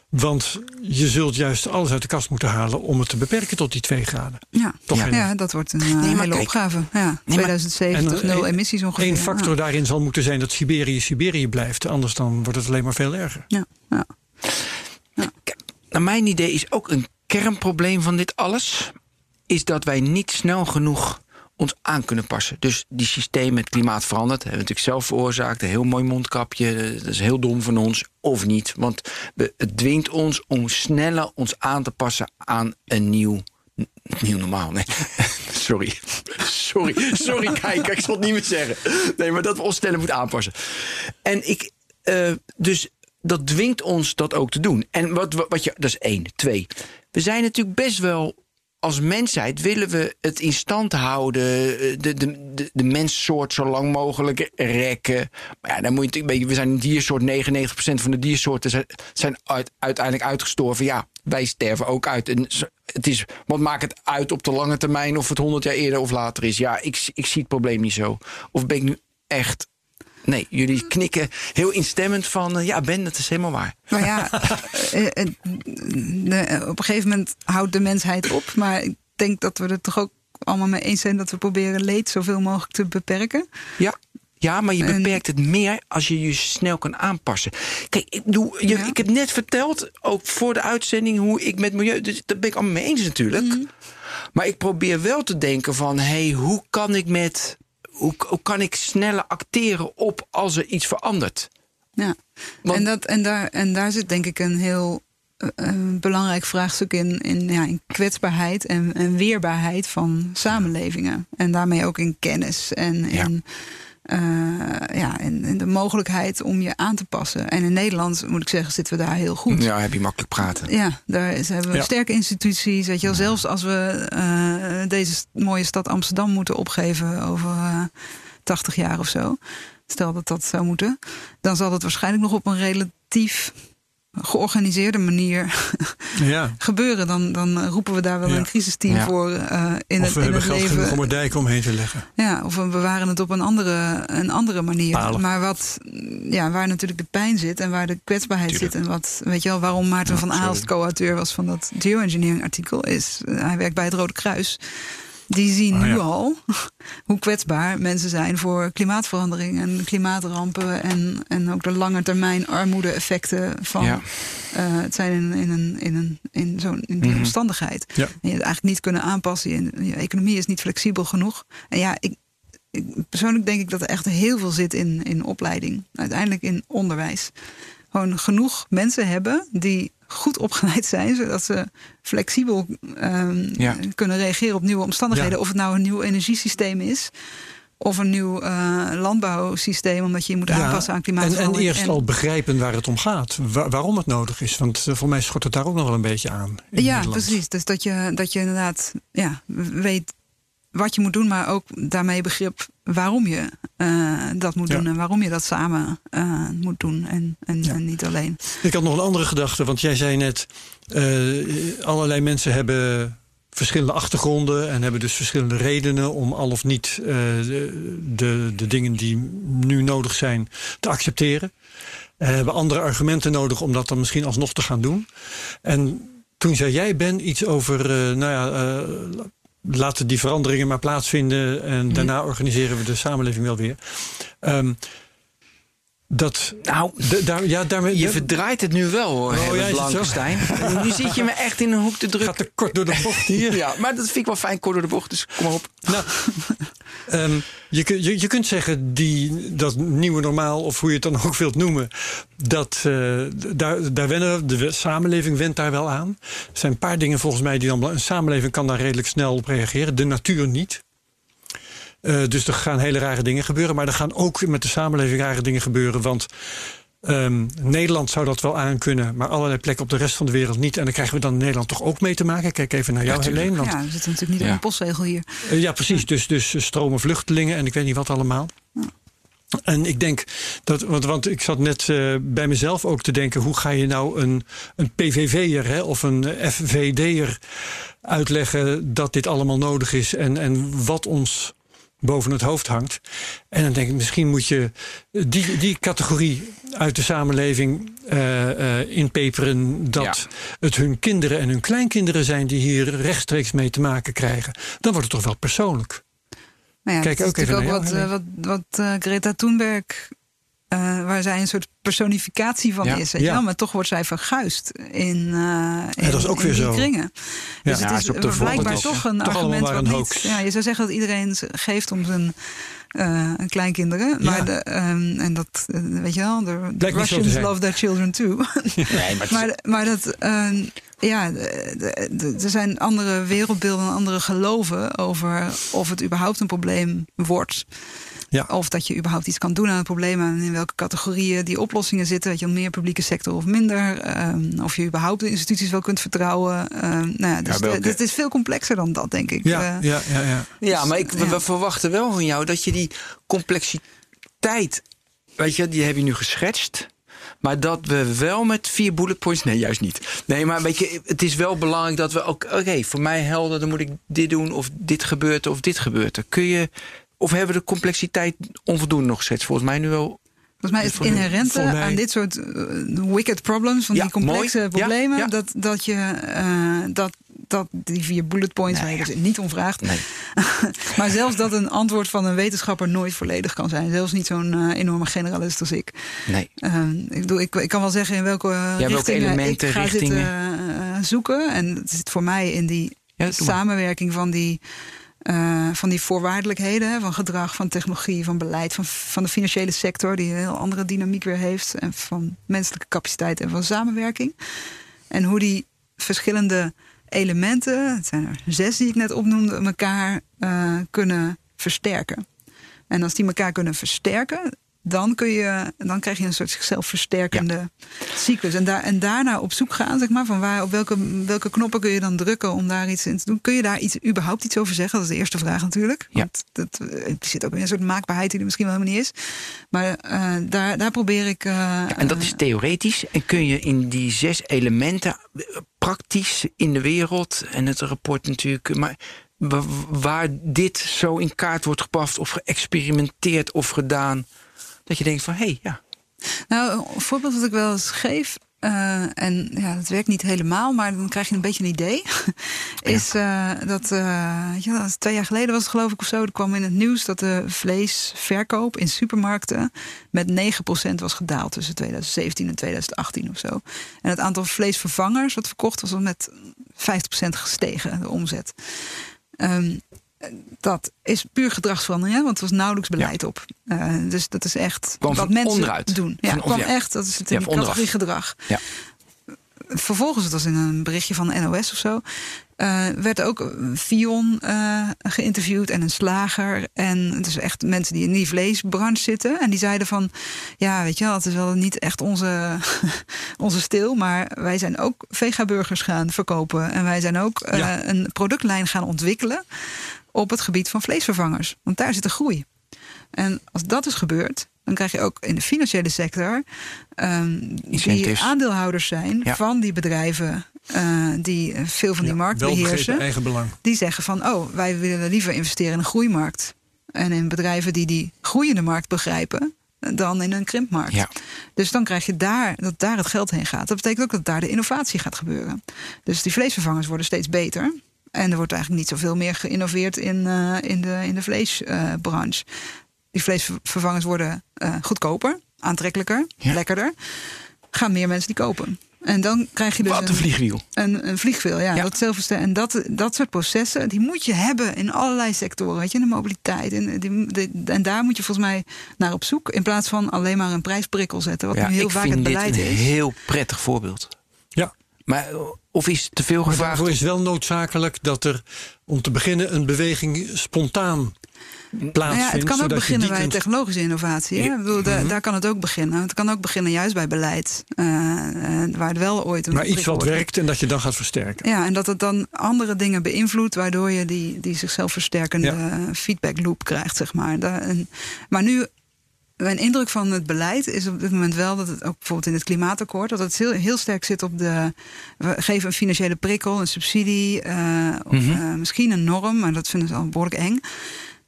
[SPEAKER 2] Want je zult juist alles uit de kast moeten halen om het te beperken tot die 2 graden.
[SPEAKER 4] Ja,
[SPEAKER 2] Toch
[SPEAKER 4] ja. dat wordt een eh, hele
[SPEAKER 3] kijk.
[SPEAKER 4] opgave. Ja,
[SPEAKER 3] maar-
[SPEAKER 4] 2070,
[SPEAKER 2] En
[SPEAKER 4] nul
[SPEAKER 2] een-
[SPEAKER 4] emissies ongeveer.
[SPEAKER 2] Eén factor
[SPEAKER 4] ja.
[SPEAKER 2] daarin zal moeten zijn dat Siberië Siberië blijft. Anders dan wordt het alleen maar veel erger.
[SPEAKER 4] Ja, ja.
[SPEAKER 3] Naar mijn idee is ook een kernprobleem van dit alles... is dat wij niet snel genoeg ons aan kunnen passen. Dus die systeem met klimaat verandert. Hebben natuurlijk zelf veroorzaakt. Een heel mooi mondkapje. eh, Dat is heel dom van ons. Of niet. Want het dwingt ons om sneller ons aan te passen aan een nieuw... Nieuw normaal, nee. Sorry. Sorry. Sorry, kijk. Ik zal het niet meer zeggen. Nee, maar dat we ons sneller moeten aanpassen. En ik... eh, dus dat dwingt ons dat ook te doen. En wat, wat, wat je, dat is één. Twee. We zijn natuurlijk best wel. Als mensheid willen we het in stand houden, eh, de, de, de, de menssoort zo lang mogelijk rekken. Maar ja, dan moet je natuurlijk, we zijn een diersoort, 99% van de diersoorten zijn, zijn uit- uiteindelijk uitgestorven. Ja, wij sterven ook uit. Het is, wat maakt het uit op de lange termijn of het 100 jaar eerder of later is? Ja, ik, ik zie het probleem niet zo. Of ben ik nu echt Nee, jullie knikken heel instemmend van... eh, ja, Ben, dat is helemaal waar.
[SPEAKER 4] Nou ja, eh, eh, op een gegeven moment houdt de mensheid op. Maar ik denk dat we er toch ook allemaal mee eens zijn dat we proberen leed zoveel mogelijk te beperken.
[SPEAKER 3] Ja, ja maar je beperkt het meer als je je snel kan aanpassen. Kijk, ik, bedoel, je,
[SPEAKER 4] Ja.
[SPEAKER 3] ik heb net verteld, ook voor de uitzending... hoe ik met milieu... Dus daar ben ik allemaal mee eens natuurlijk.
[SPEAKER 4] Mhm.
[SPEAKER 3] Maar ik probeer wel te denken van... hey, hoe kan ik met... Hoe, kan ik sneller acteren op als er iets verandert?
[SPEAKER 4] Ja.
[SPEAKER 3] Want-
[SPEAKER 4] En, dat, en, daar, en daar zit denk ik een heel eh, eh, belangrijk vraagstuk in, in, ja, in kwetsbaarheid en, en weerbaarheid van samenlevingen. En daarmee ook in kennis en
[SPEAKER 3] Ja.
[SPEAKER 4] Eh, ja, in, in de mogelijkheid om je aan te passen. En in Nederland, moet ik zeggen, zitten we daar heel goed.
[SPEAKER 3] Ja, heb je makkelijk praten.
[SPEAKER 4] Ja, daar is, hebben we
[SPEAKER 2] Ja.
[SPEAKER 4] sterke instituties. Weet je wel, zelfs als we eh, deze mooie stad Amsterdam moeten opgeven over eh 80 jaar of zo. Stel dat dat zou moeten. Dan zal dat waarschijnlijk nog op een relatief georganiseerde manier
[SPEAKER 2] Ja.
[SPEAKER 4] gebeuren. Dan, dan roepen we daar wel
[SPEAKER 2] Ja.
[SPEAKER 4] een crisisteam
[SPEAKER 3] Ja.
[SPEAKER 4] voor eh, in
[SPEAKER 2] Of
[SPEAKER 4] het,
[SPEAKER 2] we
[SPEAKER 4] in
[SPEAKER 2] hebben
[SPEAKER 4] het
[SPEAKER 2] geld genoeg
[SPEAKER 4] leven.
[SPEAKER 2] om er dijken omheen te leggen.
[SPEAKER 4] Ja, of we bewaren het op een andere, een andere manier.
[SPEAKER 2] Palen.
[SPEAKER 4] Maar wat, ja, waar natuurlijk de pijn zit en waar de kwetsbaarheid
[SPEAKER 2] Tuurlijk.
[SPEAKER 4] zit. En wat, weet je wel, waarom Maarten
[SPEAKER 2] Ja,
[SPEAKER 4] van. Aalst co-auteur was van dat geoengineering artikel, is eh, hij werkt bij het Rode Kruis. Die zien
[SPEAKER 2] Ah,
[SPEAKER 4] nu al hoe kwetsbaar mensen zijn voor klimaatverandering en klimaatrampen. En, en ook de lange termijn armoede-effecten van
[SPEAKER 3] Ja.
[SPEAKER 4] eh, het zijn in, in, een, in, een, in, zo'n in die
[SPEAKER 3] Mhm.
[SPEAKER 4] omstandigheid.
[SPEAKER 2] Ja.
[SPEAKER 4] En je het eigenlijk niet kunnen aanpassen. En je economie is niet flexibel genoeg. En ja, ik, ik, persoonlijk denk ik dat er echt heel veel zit in, in opleiding. Uiteindelijk in onderwijs. Gewoon genoeg mensen hebben die goed opgeleid zijn, zodat ze flexibel ehm,
[SPEAKER 3] Ja.
[SPEAKER 4] kunnen reageren op nieuwe omstandigheden.
[SPEAKER 2] Ja.
[SPEAKER 4] Of het nou een nieuw energiesysteem is. Of een nieuw eh, landbouwsysteem, omdat je je moet aanpassen aan
[SPEAKER 2] en,
[SPEAKER 4] klimaatverandering.
[SPEAKER 2] en eerst al begrijpen waar het om gaat. Wa- waarom het nodig is. Want eh, voor mij schort het daar ook nog wel een beetje aan. in
[SPEAKER 4] Ja,
[SPEAKER 2] Nederland.
[SPEAKER 4] precies. Dus dat je, dat je inderdaad ja, weet wat je moet doen, maar ook daarmee begrip waarom je eh, dat moet
[SPEAKER 2] Ja.
[SPEAKER 4] doen en waarom je dat samen eh, moet doen en, en,
[SPEAKER 2] Ja.
[SPEAKER 4] en niet alleen.
[SPEAKER 2] Ik had nog een andere gedachte, want jij zei net... eh, allerlei mensen hebben verschillende achtergronden... en hebben dus verschillende redenen om al of niet de, de, dingen die nu nodig zijn te accepteren. En hebben andere argumenten nodig om dat dan misschien alsnog te gaan doen. En toen zei jij, Ben, iets over... nou ja, laten die veranderingen maar plaatsvinden... en daarna organiseren we de samenleving wel weer. Ehm, dat...
[SPEAKER 3] Nou,
[SPEAKER 2] daar, ja, daarmee,
[SPEAKER 3] je verdraait het nu wel hoor,
[SPEAKER 2] Oh, ja?
[SPEAKER 3] Blankenstein. nu zit je me echt in een hoek te drukken.
[SPEAKER 2] gaat te kort door de bocht hier.
[SPEAKER 3] Ja, maar dat vind ik wel fijn, kort door de bocht, dus kom maar op.
[SPEAKER 2] Nou, ehm, je, je, je kunt zeggen, die, dat nieuwe normaal, of hoe je het dan ook wilt noemen, dat, eh, daar, daar wennen, we- de samenleving went daar wel aan. Er zijn een paar dingen volgens mij die dan. Een samenleving kan daar redelijk snel op reageren, de natuur niet. Eh, dus er gaan hele rare dingen gebeuren, maar er gaan ook met de samenleving rare dingen gebeuren. Want ehm, Nederland zou dat wel aankunnen, maar allerlei plekken op de rest van de wereld niet. En dan krijgen we dan in Nederland toch ook mee te maken. Kijk even naar jou,
[SPEAKER 3] tuurlijk.
[SPEAKER 2] Helene. Want
[SPEAKER 4] Ja, we zitten natuurlijk niet
[SPEAKER 3] Ja.
[SPEAKER 4] in een postzegel hier.
[SPEAKER 2] eh, Ja, precies. Dus, dus stromen vluchtelingen en ik weet niet wat allemaal. En ik denk dat, want, want ik zat net eh, bij mezelf ook te denken: hoe ga je nou een, een PVV'er hè, of een FVD'er uitleggen dat dit allemaal nodig is en, en wat ons boven het hoofd hangt. En dan denk ik, misschien moet je die, die categorie uit de samenleving uh, uh, inpeperen. Dat
[SPEAKER 3] Ja.
[SPEAKER 2] het hun kinderen en hun kleinkinderen zijn die hier rechtstreeks mee te maken krijgen. Dan wordt het toch wel persoonlijk.
[SPEAKER 4] Nou ja,
[SPEAKER 2] Kijk
[SPEAKER 4] dat is
[SPEAKER 2] ook even naar
[SPEAKER 4] ook wat, eh, wat, wat eh, Greta Thunberg, eh, waar zij een soort personificatie van
[SPEAKER 3] Ja.
[SPEAKER 4] is.
[SPEAKER 2] Ja.
[SPEAKER 4] wel, maar toch wordt zij verguisd in, eh in,
[SPEAKER 2] dat is ook weer zo.
[SPEAKER 4] kringen.
[SPEAKER 2] Ja.
[SPEAKER 4] Dus
[SPEAKER 3] Ja,
[SPEAKER 4] het
[SPEAKER 3] is op
[SPEAKER 4] is
[SPEAKER 3] de
[SPEAKER 4] blijkbaar toch een
[SPEAKER 2] Toch
[SPEAKER 4] argument wat niet... Ja, je zou zeggen dat iedereen geeft om zijn eh, kleinkinderen. Maar
[SPEAKER 2] Ja.
[SPEAKER 4] de, ehm, en dat, weet je wel, de Russians love their children too.
[SPEAKER 3] Nee, maar
[SPEAKER 4] Maar, maar dat, eh, ja, er zijn andere wereldbeelden en andere geloven over of het überhaupt een probleem wordt.
[SPEAKER 2] Ja.
[SPEAKER 4] Of dat je überhaupt iets kan doen aan het probleem en in welke categorieën die oplossingen zitten. Weet je, meer publieke sector of minder. ehm, of je überhaupt de instituties wel kunt vertrouwen. ehm, nou ja, dus
[SPEAKER 3] Ja, welke-
[SPEAKER 4] de- het is veel complexer dan dat, denk ik.
[SPEAKER 2] Ja,
[SPEAKER 4] Eh,
[SPEAKER 2] ja, ja, ja.
[SPEAKER 3] Ja, maar ik, we, verwachten wel van jou dat je die complexiteit, weet je, die heb je nu geschetst. Maar dat we wel met vier bullet points. Nee, juist niet. Nee, maar weet je, het is wel belangrijk dat we ook. Oké, voor mij helder, dan moet ik dit doen, of dit gebeurt, er, of dit gebeurt. er. Kun je. Of hebben we de complexiteit onvoldoende nog geschetst? Volgens mij nu wel.
[SPEAKER 4] Volgens mij is het inherente
[SPEAKER 2] voor mij-
[SPEAKER 4] aan dit soort eh, wicked problems, van
[SPEAKER 3] Ja,
[SPEAKER 4] die complexe
[SPEAKER 3] mooi.
[SPEAKER 4] Problemen,
[SPEAKER 3] ja.
[SPEAKER 4] Dat, dat je eh, dat, dat die vier bullet points waar je dus niet om vraagt.
[SPEAKER 3] Nee.
[SPEAKER 4] maar zelfs dat een antwoord van een wetenschapper nooit volledig kan zijn. Zelfs niet zo'n eh, enorme generalist als ik.
[SPEAKER 3] Nee.
[SPEAKER 4] Eh, ik, bedoel, ik. Ik kan wel zeggen in welke
[SPEAKER 3] welke
[SPEAKER 4] richtingen
[SPEAKER 3] elementen,
[SPEAKER 4] ik ga
[SPEAKER 3] richtingen?
[SPEAKER 4] zitten eh, zoeken. En het zit voor mij in die samenwerking van die, eh, van die voorwaardelijkheden. Van gedrag, van technologie, van beleid, van, van de financiële sector. Die een heel andere dynamiek weer heeft. En van menselijke capaciteit en van samenwerking. En hoe die verschillende elementen, het zijn er zes die ik net opnoemde, elkaar eh, kunnen versterken. En als die elkaar kunnen versterken, dan, kun je, dan krijg je een soort zichzelf versterkende cyclus. En, daar, en daarna op zoek gaan, zeg maar, van waar, op welke, welke knoppen kun je dan drukken om daar iets in te doen. Kun je daar iets, überhaupt iets over zeggen? Dat is de eerste vraag natuurlijk.
[SPEAKER 3] Ja.
[SPEAKER 4] Want dat, eh, er zit ook een soort maakbaarheid die er misschien wel helemaal niet is. Maar eh, daar, daar probeer ik. eh,
[SPEAKER 3] Ja, en dat is theoretisch. En kun je in die zes elementen praktisch in de wereld en het rapport natuurlijk, maar wa- waar dit zo in kaart wordt gebracht of geëxperimenteerd of gedaan, dat je denkt van hé, hey, ja,
[SPEAKER 4] Nou, een voorbeeld dat ik wel eens geef. eh, en ja, dat werkt niet helemaal, maar dan krijg je een beetje een idee. is eh, dat, eh, wel, dat is twee jaar geleden was het geloof ik of zo. Er kwam in het nieuws dat de vleesverkoop in supermarkten met 9% was gedaald tussen 2017 en 2018 of zo. En het aantal vleesvervangers wat verkocht was al met 50% gestegen, de omzet. Ehm, dat is puur gedragsverandering, hè? want er was nauwelijks beleid op. Eh, dus dat is echt
[SPEAKER 3] Kwam
[SPEAKER 4] wat mensen
[SPEAKER 3] onderuit.
[SPEAKER 4] doen. Ja,
[SPEAKER 3] Van-
[SPEAKER 4] het kwam
[SPEAKER 3] ja.
[SPEAKER 4] echt, dat is het in
[SPEAKER 3] onderaf.
[SPEAKER 4] categorie gedrag.
[SPEAKER 3] Ja.
[SPEAKER 4] Vervolgens, het was in een berichtje van de NOS of zo, eh, werd ook een Fion eh, geïnterviewd en een slager. En dus echt mensen die in die vleesbranche zitten. En die zeiden van, ja, weet je wel, het is wel niet echt onze, onze stil. Maar wij zijn ook vegaburgers gaan verkopen. En wij zijn ook
[SPEAKER 2] Ja.
[SPEAKER 4] een productlijn gaan ontwikkelen op het gebied van vleesvervangers. Want daar zit de groei. En als dat is gebeurd, dan krijg je ook in de financiële sector ehm, die aandeelhouders zijn
[SPEAKER 3] Ja.
[SPEAKER 4] van die bedrijven eh, die eh, veel van die
[SPEAKER 2] Ja,
[SPEAKER 4] markt beheersen.
[SPEAKER 2] eigen belang.
[SPEAKER 4] Die zeggen van, oh, wij willen liever investeren in een groeimarkt. En in bedrijven die die groeiende markt begrijpen dan in een krimpmarkt.
[SPEAKER 3] Ja.
[SPEAKER 4] Dus dan krijg je daar dat daar het geld heen gaat. Dat betekent ook dat daar de innovatie gaat gebeuren. Dus die vleesvervangers worden steeds beter. En er wordt eigenlijk niet zoveel meer geïnnoveerd in, eh, in, de, in de vleesbranche. die vleesvervangers worden eh, goedkoper, aantrekkelijker,
[SPEAKER 3] Ja.
[SPEAKER 4] lekkerder. Gaan meer mensen die kopen. En dan krijg je dus
[SPEAKER 3] wat een vliegwiel.
[SPEAKER 4] een, een vliegwiel, ja.
[SPEAKER 3] Ja.
[SPEAKER 4] Dat en dat, dat soort processen, die moet je hebben in allerlei sectoren. Weet je, in de mobiliteit. En, die, de- en daar moet je volgens mij naar op zoek. In plaats van alleen maar een prijsprikkel zetten. Wat
[SPEAKER 3] Ja,
[SPEAKER 4] nu heel
[SPEAKER 3] ik
[SPEAKER 4] vaak
[SPEAKER 3] vind
[SPEAKER 4] het
[SPEAKER 3] dit
[SPEAKER 4] beleid
[SPEAKER 3] een
[SPEAKER 4] is.
[SPEAKER 3] heel prettig voorbeeld.
[SPEAKER 2] Ja,
[SPEAKER 3] Maar eh, of is te veel
[SPEAKER 2] maar
[SPEAKER 3] gevraagd?
[SPEAKER 2] daarvoor is wel noodzakelijk dat er om te beginnen een beweging spontaan plaatsvindt.
[SPEAKER 4] Nou ja, het kan ook beginnen bij
[SPEAKER 2] kunt-
[SPEAKER 4] technologische innovatie. Hè?
[SPEAKER 3] Ja.
[SPEAKER 4] Ik bedoel,
[SPEAKER 2] Mhm.
[SPEAKER 4] Daar kan het ook beginnen. Het kan ook beginnen juist bij beleid. eh, eh, waar het wel ooit een
[SPEAKER 2] Maar iets wat
[SPEAKER 4] wordt.
[SPEAKER 2] werkt en dat je dan gaat versterken.
[SPEAKER 4] Ja, en dat het dan andere dingen beïnvloedt, waardoor je die, die zichzelf versterkende feedback loop krijgt, zeg maar. En, maar nu, mijn indruk van het beleid is op dit moment wel dat het ook bijvoorbeeld in het klimaatakkoord, dat het heel, heel sterk zit op de. We geven een financiële prikkel, een subsidie, of, eh, misschien een norm, maar dat vinden ze al behoorlijk eng.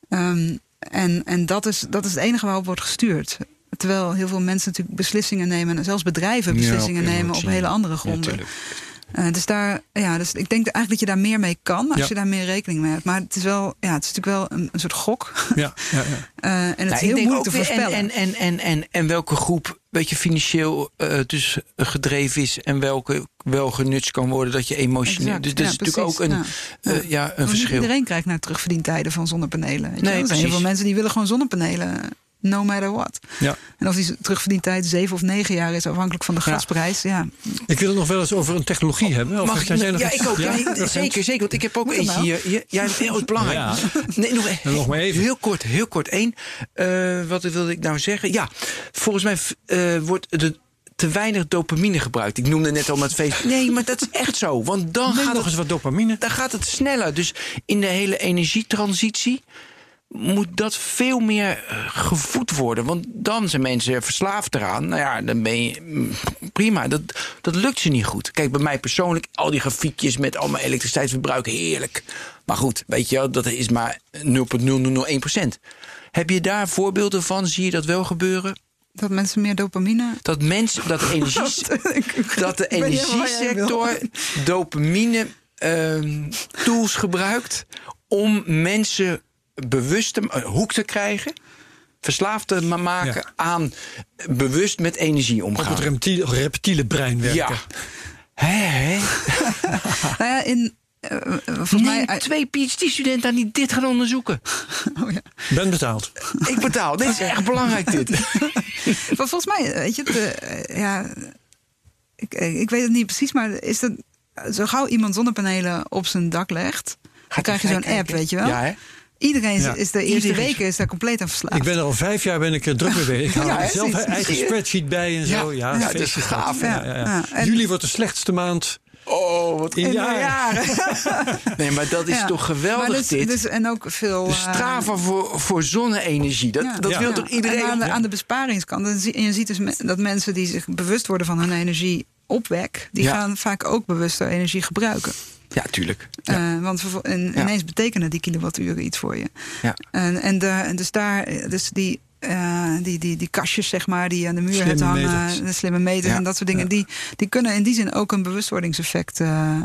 [SPEAKER 4] Ehm, en en dat, is, dat is het enige waarop wordt gestuurd. Terwijl heel veel mensen natuurlijk beslissingen nemen, en zelfs bedrijven
[SPEAKER 3] Ja,
[SPEAKER 4] beslissingen nemen op hele andere
[SPEAKER 3] Ja,
[SPEAKER 4] gronden.
[SPEAKER 3] tuurlijk.
[SPEAKER 4] Eh, dus daar, ja, dus ik denk eigenlijk dat je daar meer mee kan als
[SPEAKER 2] Ja.
[SPEAKER 4] je daar meer rekening mee hebt. Maar het is wel, ja, het is natuurlijk wel een, een soort gok.
[SPEAKER 2] Ja, ja, ja.
[SPEAKER 4] Eh, en het
[SPEAKER 3] Nou,
[SPEAKER 4] is heel moeilijk te voorspellen.
[SPEAKER 3] En, en, en, en, en, en welke groep weet je, financieel eh, dus gedreven is en welke wel genutst kan worden dat je emotioneel.
[SPEAKER 4] Exact,
[SPEAKER 3] Dus dat
[SPEAKER 4] ja,
[SPEAKER 3] is natuurlijk ook een,
[SPEAKER 4] ja.
[SPEAKER 3] eh, ja, een
[SPEAKER 4] Want
[SPEAKER 3] verschil.
[SPEAKER 4] iedereen krijgt naar terugverdientijden van zonnepanelen. Weet je
[SPEAKER 3] Nee,
[SPEAKER 4] wel. er zijn heel veel mensen die willen gewoon zonnepanelen. No matter what.
[SPEAKER 2] Ja.
[SPEAKER 4] En of die terugverdientijd zeven of negen jaar is, afhankelijk van de
[SPEAKER 3] Ja.
[SPEAKER 4] gasprijs. Ja.
[SPEAKER 2] Ik wil het nog wel eens over een technologie hebben. Of
[SPEAKER 3] Mag
[SPEAKER 2] jij
[SPEAKER 3] ja,
[SPEAKER 2] iets?
[SPEAKER 3] ik ook. Ja, zeker, zeker. Want ik heb ook eentje
[SPEAKER 4] dat nou?
[SPEAKER 3] hier. hier. Ja, heel is belangrijk.
[SPEAKER 2] Ja.
[SPEAKER 3] Nee, nog,
[SPEAKER 2] En nog maar even.
[SPEAKER 3] Heel kort, heel kort één. Eh, wat wilde ik nou zeggen? Ja, volgens mij eh, wordt er te weinig dopamine gebruikt. Ik noemde net al met feest. Nee, maar dat is echt zo. Want dan
[SPEAKER 2] Neem
[SPEAKER 3] gaat
[SPEAKER 2] nog
[SPEAKER 3] het
[SPEAKER 2] eens wat dopamine.
[SPEAKER 3] dan gaat het sneller. Dus in de hele energietransitie moet dat veel meer eh, gevoed worden. Want dan zijn mensen verslaafd eraan. Nou ja, dan ben je mm, prima. Dat, dat lukt ze niet goed. Kijk, bij mij persoonlijk, al die grafiekjes met al mijn elektriciteitsverbruik, heerlijk. Maar goed, weet je wel, dat is maar 0,0001 procent. Heb je daar voorbeelden van? Zie je dat wel gebeuren?
[SPEAKER 4] Dat mensen meer dopamine.
[SPEAKER 3] Dat mensen, dat de, energie, dat de energiesector dopamine ehm, tools gebruikt om mensen bewust te, een hoek te krijgen, verslaafd te ma- maken
[SPEAKER 2] Ja.
[SPEAKER 3] aan bewust met energie
[SPEAKER 2] Op het
[SPEAKER 3] omgaan.
[SPEAKER 2] reptiele, reptiele brein werken.
[SPEAKER 3] Ja. Hè, hè?
[SPEAKER 4] Nou ja, in. eh, eh, mij.
[SPEAKER 3] twee PhD-studenten aan die dit gaan onderzoeken.
[SPEAKER 4] Oh ja.
[SPEAKER 2] Ben betaald.
[SPEAKER 3] Ik betaal. Dit is echt belangrijk, dit.
[SPEAKER 4] Maar volgens mij, weet je, de, eh, ja, ik, eh, ik weet het niet precies, maar is dat zo gauw iemand zonnepanelen op zijn dak legt, dan krijg je zo'n app, weet je wel?
[SPEAKER 3] Ja, hè?
[SPEAKER 4] Iedereen is,
[SPEAKER 2] Ja.
[SPEAKER 4] is de eerste
[SPEAKER 3] Iedereen.
[SPEAKER 4] weken is daar compleet aan verslaafd.
[SPEAKER 2] Ik ben er al vijf jaar ben ik er druk mee bezig. Ik hou
[SPEAKER 3] Ja,
[SPEAKER 2] er zelf een eigen spreadsheet bij en zo. Ja,
[SPEAKER 3] Ja, ja, dat is gaaf,
[SPEAKER 2] Ja, ja, ja.
[SPEAKER 4] Ja, en-
[SPEAKER 2] Juli wordt de slechtste maand.
[SPEAKER 3] Oh, wat
[SPEAKER 2] In
[SPEAKER 3] in
[SPEAKER 2] jaren.
[SPEAKER 3] jaren. Nee, maar dat is
[SPEAKER 4] Ja.
[SPEAKER 3] toch geweldig
[SPEAKER 4] Maar dus,
[SPEAKER 3] dit.
[SPEAKER 4] Dus, en ook veel.
[SPEAKER 3] de
[SPEAKER 4] eh,
[SPEAKER 3] strava voor, voor zonne-energie. Dat,
[SPEAKER 4] ja.
[SPEAKER 3] dat
[SPEAKER 2] Ja.
[SPEAKER 3] wil
[SPEAKER 2] Ja.
[SPEAKER 3] toch iedereen?
[SPEAKER 4] En aan, de, aan de besparingskant. En je ziet dus me- dat mensen die zich bewust worden van hun energieopwek, die
[SPEAKER 3] Ja.
[SPEAKER 4] gaan vaak ook bewuster energie gebruiken.
[SPEAKER 3] Ja, tuurlijk.
[SPEAKER 4] Eh, want vervol- en,
[SPEAKER 3] Ja.
[SPEAKER 4] ineens betekenen die kilowatturen iets voor je.
[SPEAKER 3] Ja.
[SPEAKER 4] En, en, de, en dus daar, dus die, eh, die, die, die kastjes, zeg maar, die aan de muur hebt hangen,
[SPEAKER 2] meters.
[SPEAKER 4] de slimme meters
[SPEAKER 3] Ja.
[SPEAKER 4] en dat soort dingen, die, die kunnen in die zin ook een bewustwordingseffect eh,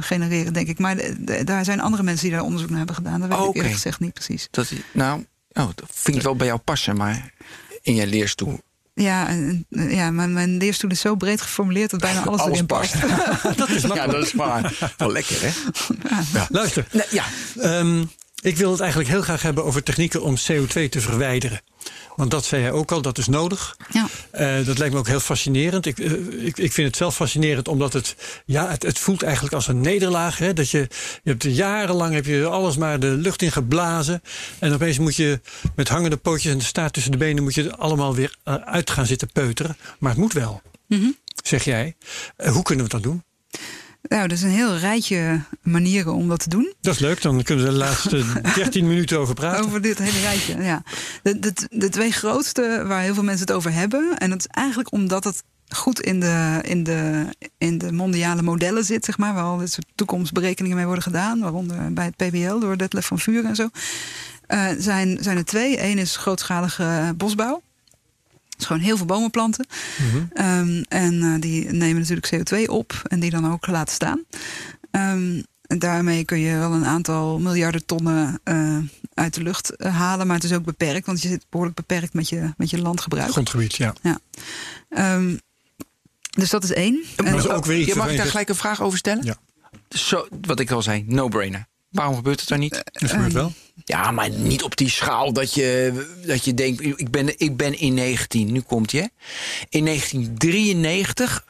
[SPEAKER 4] genereren, denk ik. Maar de- de- daar zijn andere mensen die daar onderzoek naar hebben gedaan. Dat weet
[SPEAKER 3] Oh,
[SPEAKER 4] ik eerlijk gezegd niet precies.
[SPEAKER 3] Dat, nou, oh, dat vind ik wel bij jou passen, maar in je leerstoel.
[SPEAKER 4] Ja, ja mijn, mijn leerstoel is zo breed geformuleerd dat bijna alles,
[SPEAKER 3] Alles
[SPEAKER 4] erin
[SPEAKER 3] past.
[SPEAKER 4] past.
[SPEAKER 2] Dat is
[SPEAKER 3] Ja, dat is waar. Wel lekker, hè?
[SPEAKER 2] Luister,
[SPEAKER 3] Nee, ja,
[SPEAKER 2] ehm, ik wil het eigenlijk heel graag hebben over technieken om CO2 te verwijderen. Want dat zei hij ook al, dat is nodig.
[SPEAKER 4] Ja.
[SPEAKER 2] Eh, dat lijkt me ook heel fascinerend. Ik, eh, ik, ik vind het zelf fascinerend omdat het, ja, het, het voelt eigenlijk als een nederlaag. Hè? Dat je, je hebt jarenlang heb je alles maar de lucht in geblazen. En opeens moet je met hangende pootjes en de staart tussen de benen... moet je er allemaal weer eh, uit gaan zitten peuteren. Maar het moet wel,
[SPEAKER 4] Mhm.
[SPEAKER 2] zeg jij. Hoe kunnen we dat doen?
[SPEAKER 4] Nou, dat is een heel rijtje manieren om dat te doen.
[SPEAKER 2] Dat is leuk, dan kunnen we de laatste 13 minuten over praten.
[SPEAKER 4] Over dit hele rijtje, ja. De, de, de twee grootste waar heel veel mensen het over hebben... en dat is eigenlijk omdat het goed in de, in de, in de mondiale modellen zit... Zeg maar, waar al dit soort toekomstberekeningen mee worden gedaan... waaronder bij het PBL door Detlef van Vuren en zo... eh, zijn, zijn er twee. Eén is grootschalige bosbouw. Gewoon heel veel bomen planten.
[SPEAKER 2] Mhm.
[SPEAKER 4] Ehm, en eh, die nemen natuurlijk CO2 op en die dan ook laten staan. Ehm, en daarmee kun je wel een aantal miljarden tonnen eh, uit de lucht eh, halen. Maar het is ook beperkt, want je zit behoorlijk beperkt met je, met je landgebruik.
[SPEAKER 2] Grondgebied, ja.
[SPEAKER 4] Ehm, dus dat is één. En-
[SPEAKER 2] dat is ook weer iets
[SPEAKER 3] je mag ik daar gelijk een vraag over stellen?
[SPEAKER 2] Ja.
[SPEAKER 3] Zo, wat ik al zei, no-brainer. Waarom gebeurt het dan niet?
[SPEAKER 2] Dat gebeurt wel.
[SPEAKER 3] Ja, maar niet op die schaal dat je, dat je denkt... Ik ben, ik ben in 19, nu komt je. In 1993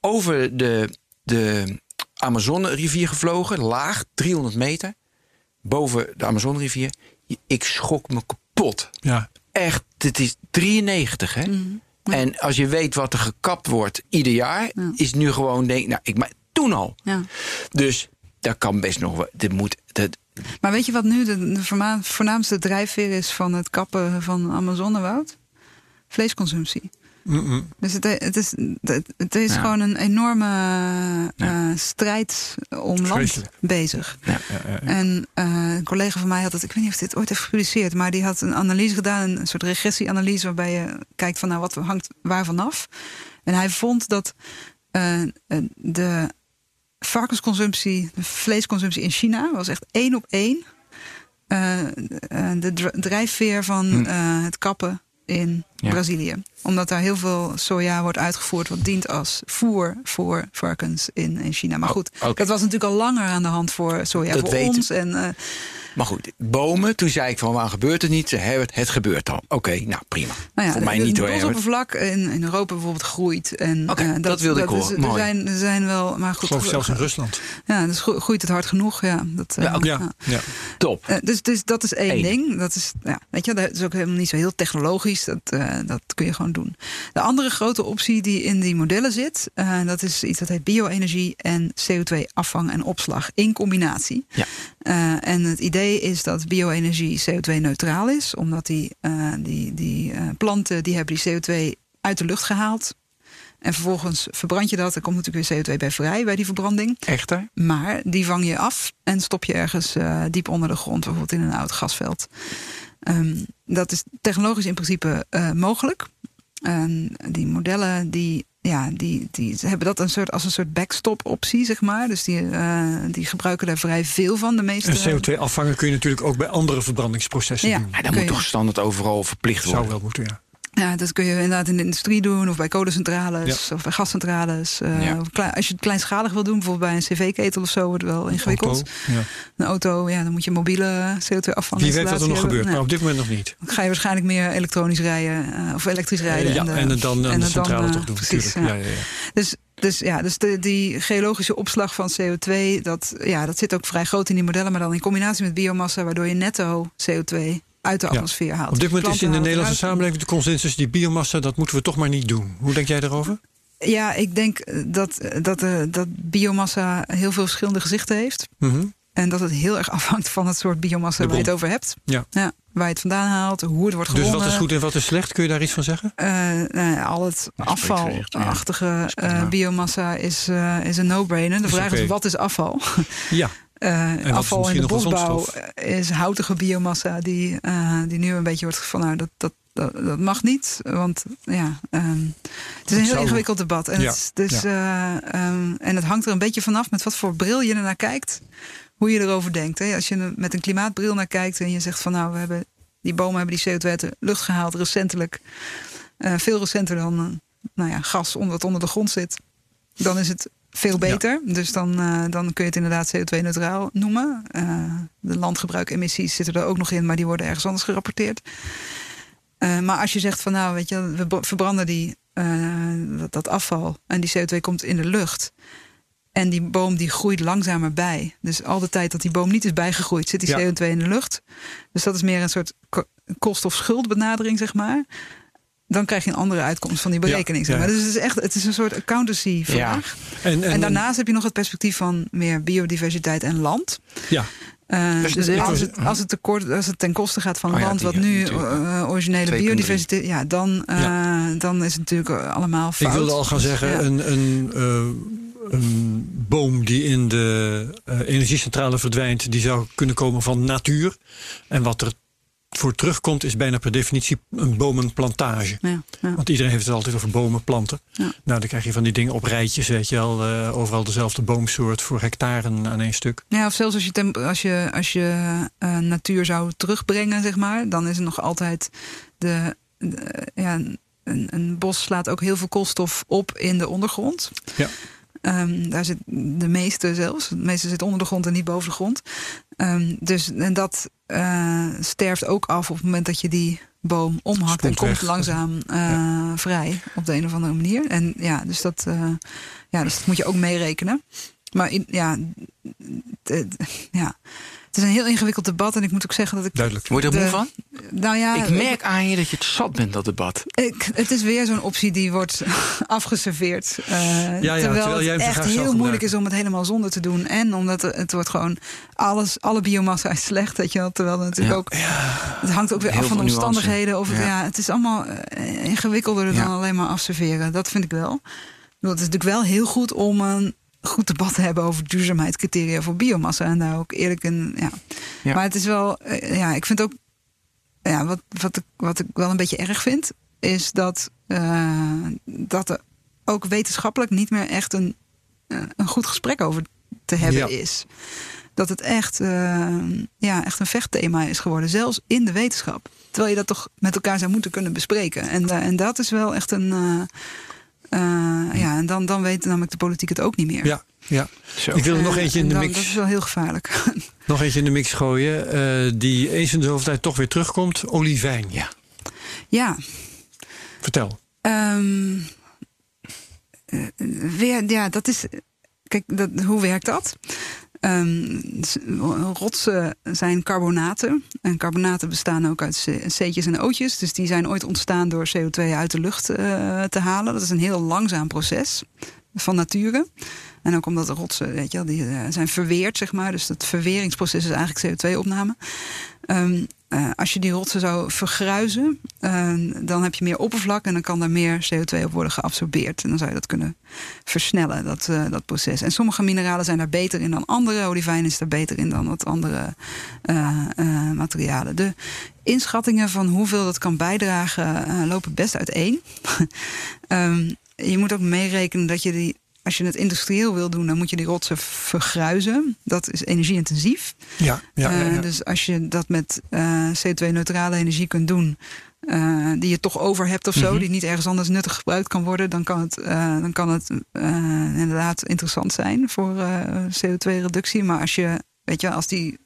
[SPEAKER 3] over de, de Amazone-rivier gevlogen. Laag, 300 meter. Boven de Amazone-rivier. Ik schrok me kapot.
[SPEAKER 2] Ja.
[SPEAKER 3] Echt, het is 93, hè? En als je weet wat er gekapt wordt ieder jaar...
[SPEAKER 4] Ja.
[SPEAKER 3] is nu gewoon, denk nou, ik, maar toen al.
[SPEAKER 4] ja.
[SPEAKER 3] Dus daar kan best nog wel... Dit moet, dat,
[SPEAKER 4] Maar weet je wat nu de, voornaamste drijfveer is van het kappen van Amazonewoud? Vleesconsumptie. Dus het, het is, het, het is
[SPEAKER 3] Ja.
[SPEAKER 4] gewoon een enorme eh, strijd om land bezig.
[SPEAKER 2] Ja.
[SPEAKER 4] En eh, een collega van mij had het, ik weet niet of dit ooit heeft gepubliceerd, maar die had een analyse gedaan, een soort regressieanalyse, waarbij je kijkt van nou wat hangt waar vanaf. En hij vond dat eh, de varkensconsumptie, de vleesconsumptie in China was echt één op één eh, eh, de dr- drijfveer van
[SPEAKER 3] Hm.
[SPEAKER 4] eh, het kappen in
[SPEAKER 3] Ja.
[SPEAKER 4] Brazilië. Omdat daar heel veel soja wordt uitgevoerd, wat dient als voer voor varkens in, in China. Maar
[SPEAKER 3] Oh,
[SPEAKER 4] goed, dat was natuurlijk al langer aan de hand voor soja
[SPEAKER 3] Dat
[SPEAKER 4] voor ons. En,
[SPEAKER 3] Maar goed, bomen, toen zei ik van waarom gebeurt het niet? Ze hebben het, het gebeurt al. Oké, nou prima.
[SPEAKER 4] Nou ja,
[SPEAKER 3] Voor mij
[SPEAKER 4] de-
[SPEAKER 3] niet hoor, Herbert.
[SPEAKER 4] bosoppervlak in, in Europa bijvoorbeeld groeit. En,
[SPEAKER 3] Oké,
[SPEAKER 4] eh,
[SPEAKER 3] dat wilde ik
[SPEAKER 4] is-
[SPEAKER 3] horen.
[SPEAKER 4] Er
[SPEAKER 3] Mooi.
[SPEAKER 4] zijn, er zijn wel, maar
[SPEAKER 2] Ik
[SPEAKER 4] goed.
[SPEAKER 2] geloof zelfs in Rusland.
[SPEAKER 4] Ja, dus gro- groeit het hard genoeg. Ja, dat, eh,
[SPEAKER 3] Ja.
[SPEAKER 2] Ja, ja.
[SPEAKER 3] Top.
[SPEAKER 4] Eh, dus, dus dat is één
[SPEAKER 3] Eén.
[SPEAKER 4] ding. Dat is, ja, weet je, dat is ook helemaal niet zo heel technologisch. Dat, eh, dat kun je gewoon doen. De andere grote optie die in die modellen zit, eh, dat is iets dat heet bio-energie en CO2-afvang en opslag in combinatie.
[SPEAKER 3] Ja.
[SPEAKER 4] Eh, en het idee is dat bio-energie CO2-neutraal is, omdat die, eh, die, die eh, planten die hebben die CO2 uit de lucht gehaald. En vervolgens verbrand je dat. Er komt natuurlijk weer CO2 bij vrij bij die verbranding.
[SPEAKER 3] Echter?
[SPEAKER 4] Maar die vang je af en stop je ergens eh, diep onder de grond, bijvoorbeeld in een oud gasveld. Ehm, dat is technologisch in principe mogelijk. Die modellen die, ja, die, die hebben dat een soort, als een soort backstop optie, zeg maar. Dus die, eh, die gebruiken daar vrij veel van. De meeste
[SPEAKER 2] En CO2 afvangen kun je natuurlijk ook bij andere verbrandingsprocessen
[SPEAKER 4] Ja.
[SPEAKER 2] doen.
[SPEAKER 3] Ja, dat moet
[SPEAKER 4] je-
[SPEAKER 3] toch standaard overal verplicht
[SPEAKER 2] Zou
[SPEAKER 3] worden?
[SPEAKER 2] wel moeten, ja.
[SPEAKER 4] Ja, dat kun je inderdaad in de industrie doen, of bij kolencentrales, of bij gascentrales. Eh,
[SPEAKER 3] Ja.
[SPEAKER 4] als je het kleinschalig wil doen, bijvoorbeeld bij een cv-ketel of zo, wordt het wel ingewikkeld.
[SPEAKER 2] Auto, ja.
[SPEAKER 4] Een auto, ja, dan moet je mobiele CO2-afval.
[SPEAKER 2] Wie weet wat er nog gebeurt, maar op dit moment nog niet.
[SPEAKER 4] Dan ga je waarschijnlijk meer elektronisch rijden eh, of elektrisch rijden.
[SPEAKER 2] ja, en het dan aan
[SPEAKER 4] en
[SPEAKER 2] de
[SPEAKER 4] het dan,
[SPEAKER 2] centrale
[SPEAKER 4] eh,
[SPEAKER 2] toch doen,
[SPEAKER 4] precies,
[SPEAKER 2] natuurlijk.
[SPEAKER 4] ja.
[SPEAKER 2] Ja, ja, ja.
[SPEAKER 4] Dus, dus ja, dus de, die geologische opslag van CO2, dat, ja, dat zit ook vrij groot in die modellen, maar dan in combinatie met biomassa, waardoor je netto CO2 uit de
[SPEAKER 2] Ja.
[SPEAKER 4] atmosfeer haalt.
[SPEAKER 2] Op dit moment is
[SPEAKER 4] Planten
[SPEAKER 2] in de Nederlandse samenleving de consensus... die biomassa, dat moeten we toch maar niet doen. Hoe denk jij daarover?
[SPEAKER 4] Ja, ik denk dat, dat, eh, dat biomassa heel veel verschillende gezichten heeft.
[SPEAKER 2] Mhm.
[SPEAKER 4] En dat het heel erg afhangt van het soort biomassa waar je het over hebt.
[SPEAKER 2] Ja.
[SPEAKER 4] waar je het vandaan haalt, hoe het wordt
[SPEAKER 2] Dus
[SPEAKER 4] gewonnen.
[SPEAKER 2] wat is goed en wat is slecht? Kun je daar iets van zeggen?
[SPEAKER 4] Eh, nou ja, al het
[SPEAKER 3] ja.
[SPEAKER 4] afvalachtige eh, biomassa is, eh, is een no-brainer. De
[SPEAKER 2] Is
[SPEAKER 4] vraag is, wat is afval?
[SPEAKER 2] Ja. Is
[SPEAKER 4] afval in de bosbouw is houtige biomassa die, eh, die nu een beetje wordt van nou dat, dat, dat, dat mag niet. Want ja, ehm, het is een heel
[SPEAKER 2] zou-
[SPEAKER 4] ingewikkeld debat. En,
[SPEAKER 2] Ja,
[SPEAKER 4] het, dus, eh, ehm, en het hangt er een beetje vanaf met wat voor bril je ernaar kijkt. Hoe je erover denkt. Hè. Als je er met een klimaatbril naar kijkt en je zegt van nou we hebben die bomen hebben die CO2 uit de lucht gehaald recentelijk. veel recenter dan nou ja, gas onder wat onder de grond zit. Dan is het veel beter. Dus dan, eh, dan kun je het inderdaad CO2-neutraal noemen. Eh, de landgebruikemissies zitten er ook nog in, maar die worden ergens anders gerapporteerd. Eh, maar als je zegt van nou, weet je, we verbranden die, dat, dat afval en die CO2 komt in de lucht. En die boom die groeit langzamer bij. Dus al de tijd dat die boom niet is bijgegroeid, zit die
[SPEAKER 2] Ja.
[SPEAKER 4] CO2 in de lucht. Dus dat is meer een soort ko- kost- of schuldbenadering, zeg maar. Dan krijg je een andere uitkomst van die berekening. zeg
[SPEAKER 2] ja.
[SPEAKER 4] maar. Dus het is echt het is een soort accountancy-vraag.
[SPEAKER 2] En,
[SPEAKER 4] En, daarnaast heb je nog het perspectief van meer biodiversiteit en land.
[SPEAKER 2] Ja,
[SPEAKER 4] Eh,
[SPEAKER 3] Dus
[SPEAKER 4] dus als het, als, het tekort, als het ten koste gaat van
[SPEAKER 3] Oh ja,
[SPEAKER 4] land,
[SPEAKER 3] die,
[SPEAKER 4] wat nu
[SPEAKER 3] natuurlijk.
[SPEAKER 4] eh, originele
[SPEAKER 3] 2,3.
[SPEAKER 4] biodiversiteit, ja, dan, eh,
[SPEAKER 2] Ja.
[SPEAKER 4] dan is het natuurlijk eh, allemaal fout.
[SPEAKER 2] ik wilde al gaan zeggen,
[SPEAKER 4] Ja.
[SPEAKER 2] een, een, eh, een boom die in de eh, energiecentrale verdwijnt, die zou kunnen komen van natuur. En wat er voor terugkomt, is bijna per definitie een bomenplantage.
[SPEAKER 4] Ja, ja.
[SPEAKER 2] Want iedereen heeft het altijd over bomen, planten.
[SPEAKER 4] Ja.
[SPEAKER 2] Nou, dan krijg je van die dingen op rijtjes, weet je wel. eh, overal dezelfde boomsoort voor hectaren aan één stuk.
[SPEAKER 4] Ja, of zelfs als je, als je, als je eh, natuur zou terugbrengen, zeg maar, dan is er nog altijd de. de- ja, een, een bos slaat ook heel veel koolstof op in de ondergrond.
[SPEAKER 2] Ja.
[SPEAKER 4] Ehm, daar zit de meeste zelfs. Het meeste zit onder de grond en niet boven de grond. Ehm, dus en dat eh, sterft ook af op het moment dat je die boom omhakt en komt
[SPEAKER 2] weg.
[SPEAKER 4] langzaam eh, vrij op de een of andere manier. En ja, dus dat, eh, ja, dus dat moet je ook meerekenen. Maar in, ja, ja, is een heel ingewikkeld debat. En ik moet ook zeggen dat ik.
[SPEAKER 2] Duidelijk.
[SPEAKER 3] Word je er moe
[SPEAKER 4] de-
[SPEAKER 3] van?
[SPEAKER 4] Nou ja,
[SPEAKER 3] Ik merk aan je dat je het zat bent, dat debat.
[SPEAKER 4] Ik, het is weer zo'n optie die wordt afgeserveerd. eh,
[SPEAKER 2] ja,
[SPEAKER 4] terwijl,
[SPEAKER 2] terwijl jij
[SPEAKER 4] het echt heel moeilijk is om het helemaal zonder te doen. En omdat het, het wordt gewoon alles, alle biomassa is slecht. Weet je wel, terwijl het natuurlijk
[SPEAKER 3] Ja.
[SPEAKER 4] ook. Het hangt ook weer
[SPEAKER 3] Heel
[SPEAKER 4] af van de omstandigheden. Of het,
[SPEAKER 3] Ja.
[SPEAKER 4] ja. het is allemaal eh, ingewikkelder dan
[SPEAKER 3] Ja.
[SPEAKER 4] alleen maar afserveren. Dat vind ik wel. Het is natuurlijk wel heel goed om een goed debat hebben over duurzaamheidscriteria voor biomassa. En daar ook eerlijk in. Ja.
[SPEAKER 3] Ja.
[SPEAKER 4] Maar het is wel. eh, Ja, ik vind ook ja, wat, wat, ik, wat ik wel een beetje erg vind, is dat, eh, dat er ook wetenschappelijk niet meer echt een, eh, een goed gesprek over te hebben
[SPEAKER 2] Ja.
[SPEAKER 4] is. Dat het echt, ja, echt een vechtthema is geworden, zelfs in de wetenschap. Terwijl je dat toch met elkaar zou moeten kunnen bespreken. En, en dat is wel echt een. Eh, ja, en dan, dan weet namelijk de politiek het ook niet meer.
[SPEAKER 2] Ja, ja.
[SPEAKER 3] Zo.
[SPEAKER 2] Ik wil er nog
[SPEAKER 4] Eh,
[SPEAKER 2] eentje in de
[SPEAKER 4] dan-
[SPEAKER 2] mix.
[SPEAKER 4] Dat is wel heel gevaarlijk.
[SPEAKER 2] Nog eentje in de mix gooien. eh, die eens in de zoveel tijd toch weer terugkomt. Olivijn.
[SPEAKER 3] Ja.
[SPEAKER 4] ja,
[SPEAKER 2] Vertel.
[SPEAKER 4] Ehm, eh, weer, ja, dat is. Kijk, dat, hoe werkt dat? S- rotsen zijn carbonaten. En carbonaten bestaan ook uit C'tjes en O'tjes. Dus die zijn ooit ontstaan door CO2 uit de lucht eh, te halen. Dat is een heel langzaam proces van nature. En ook omdat de rotsen, weet je die eh, zijn verweerd, zeg maar. Dus het verweringsproces is eigenlijk CO2-opname. Ehm, eh, als je die rotsen zou vergruizen, eh, dan heb je meer oppervlak en dan kan daar meer CO2 op worden geabsorbeerd. En dan zou je dat kunnen versnellen, dat, eh, dat proces. En sommige mineralen zijn daar beter in dan andere. Olivijn is daar beter in dan wat andere materialen. De inschattingen van hoeveel dat kan bijdragen lopen best uiteen. Ehm, je moet ook meerekenen dat je die. Als je het industrieel wil doen, dan moet je die rotsen vergruizen. Dat is energieintensief.
[SPEAKER 2] Ja, ja, ja,
[SPEAKER 4] Eh,
[SPEAKER 2] ja.
[SPEAKER 4] dus als je dat met eh, CO2-neutrale energie kunt doen, eh, die je toch over hebt of zo,
[SPEAKER 2] Mhm.
[SPEAKER 4] die niet ergens anders nuttig gebruikt kan worden, dan kan het, dan kan het inderdaad interessant zijn voor eh, CO2-reductie. Maar als je, weet je, als die.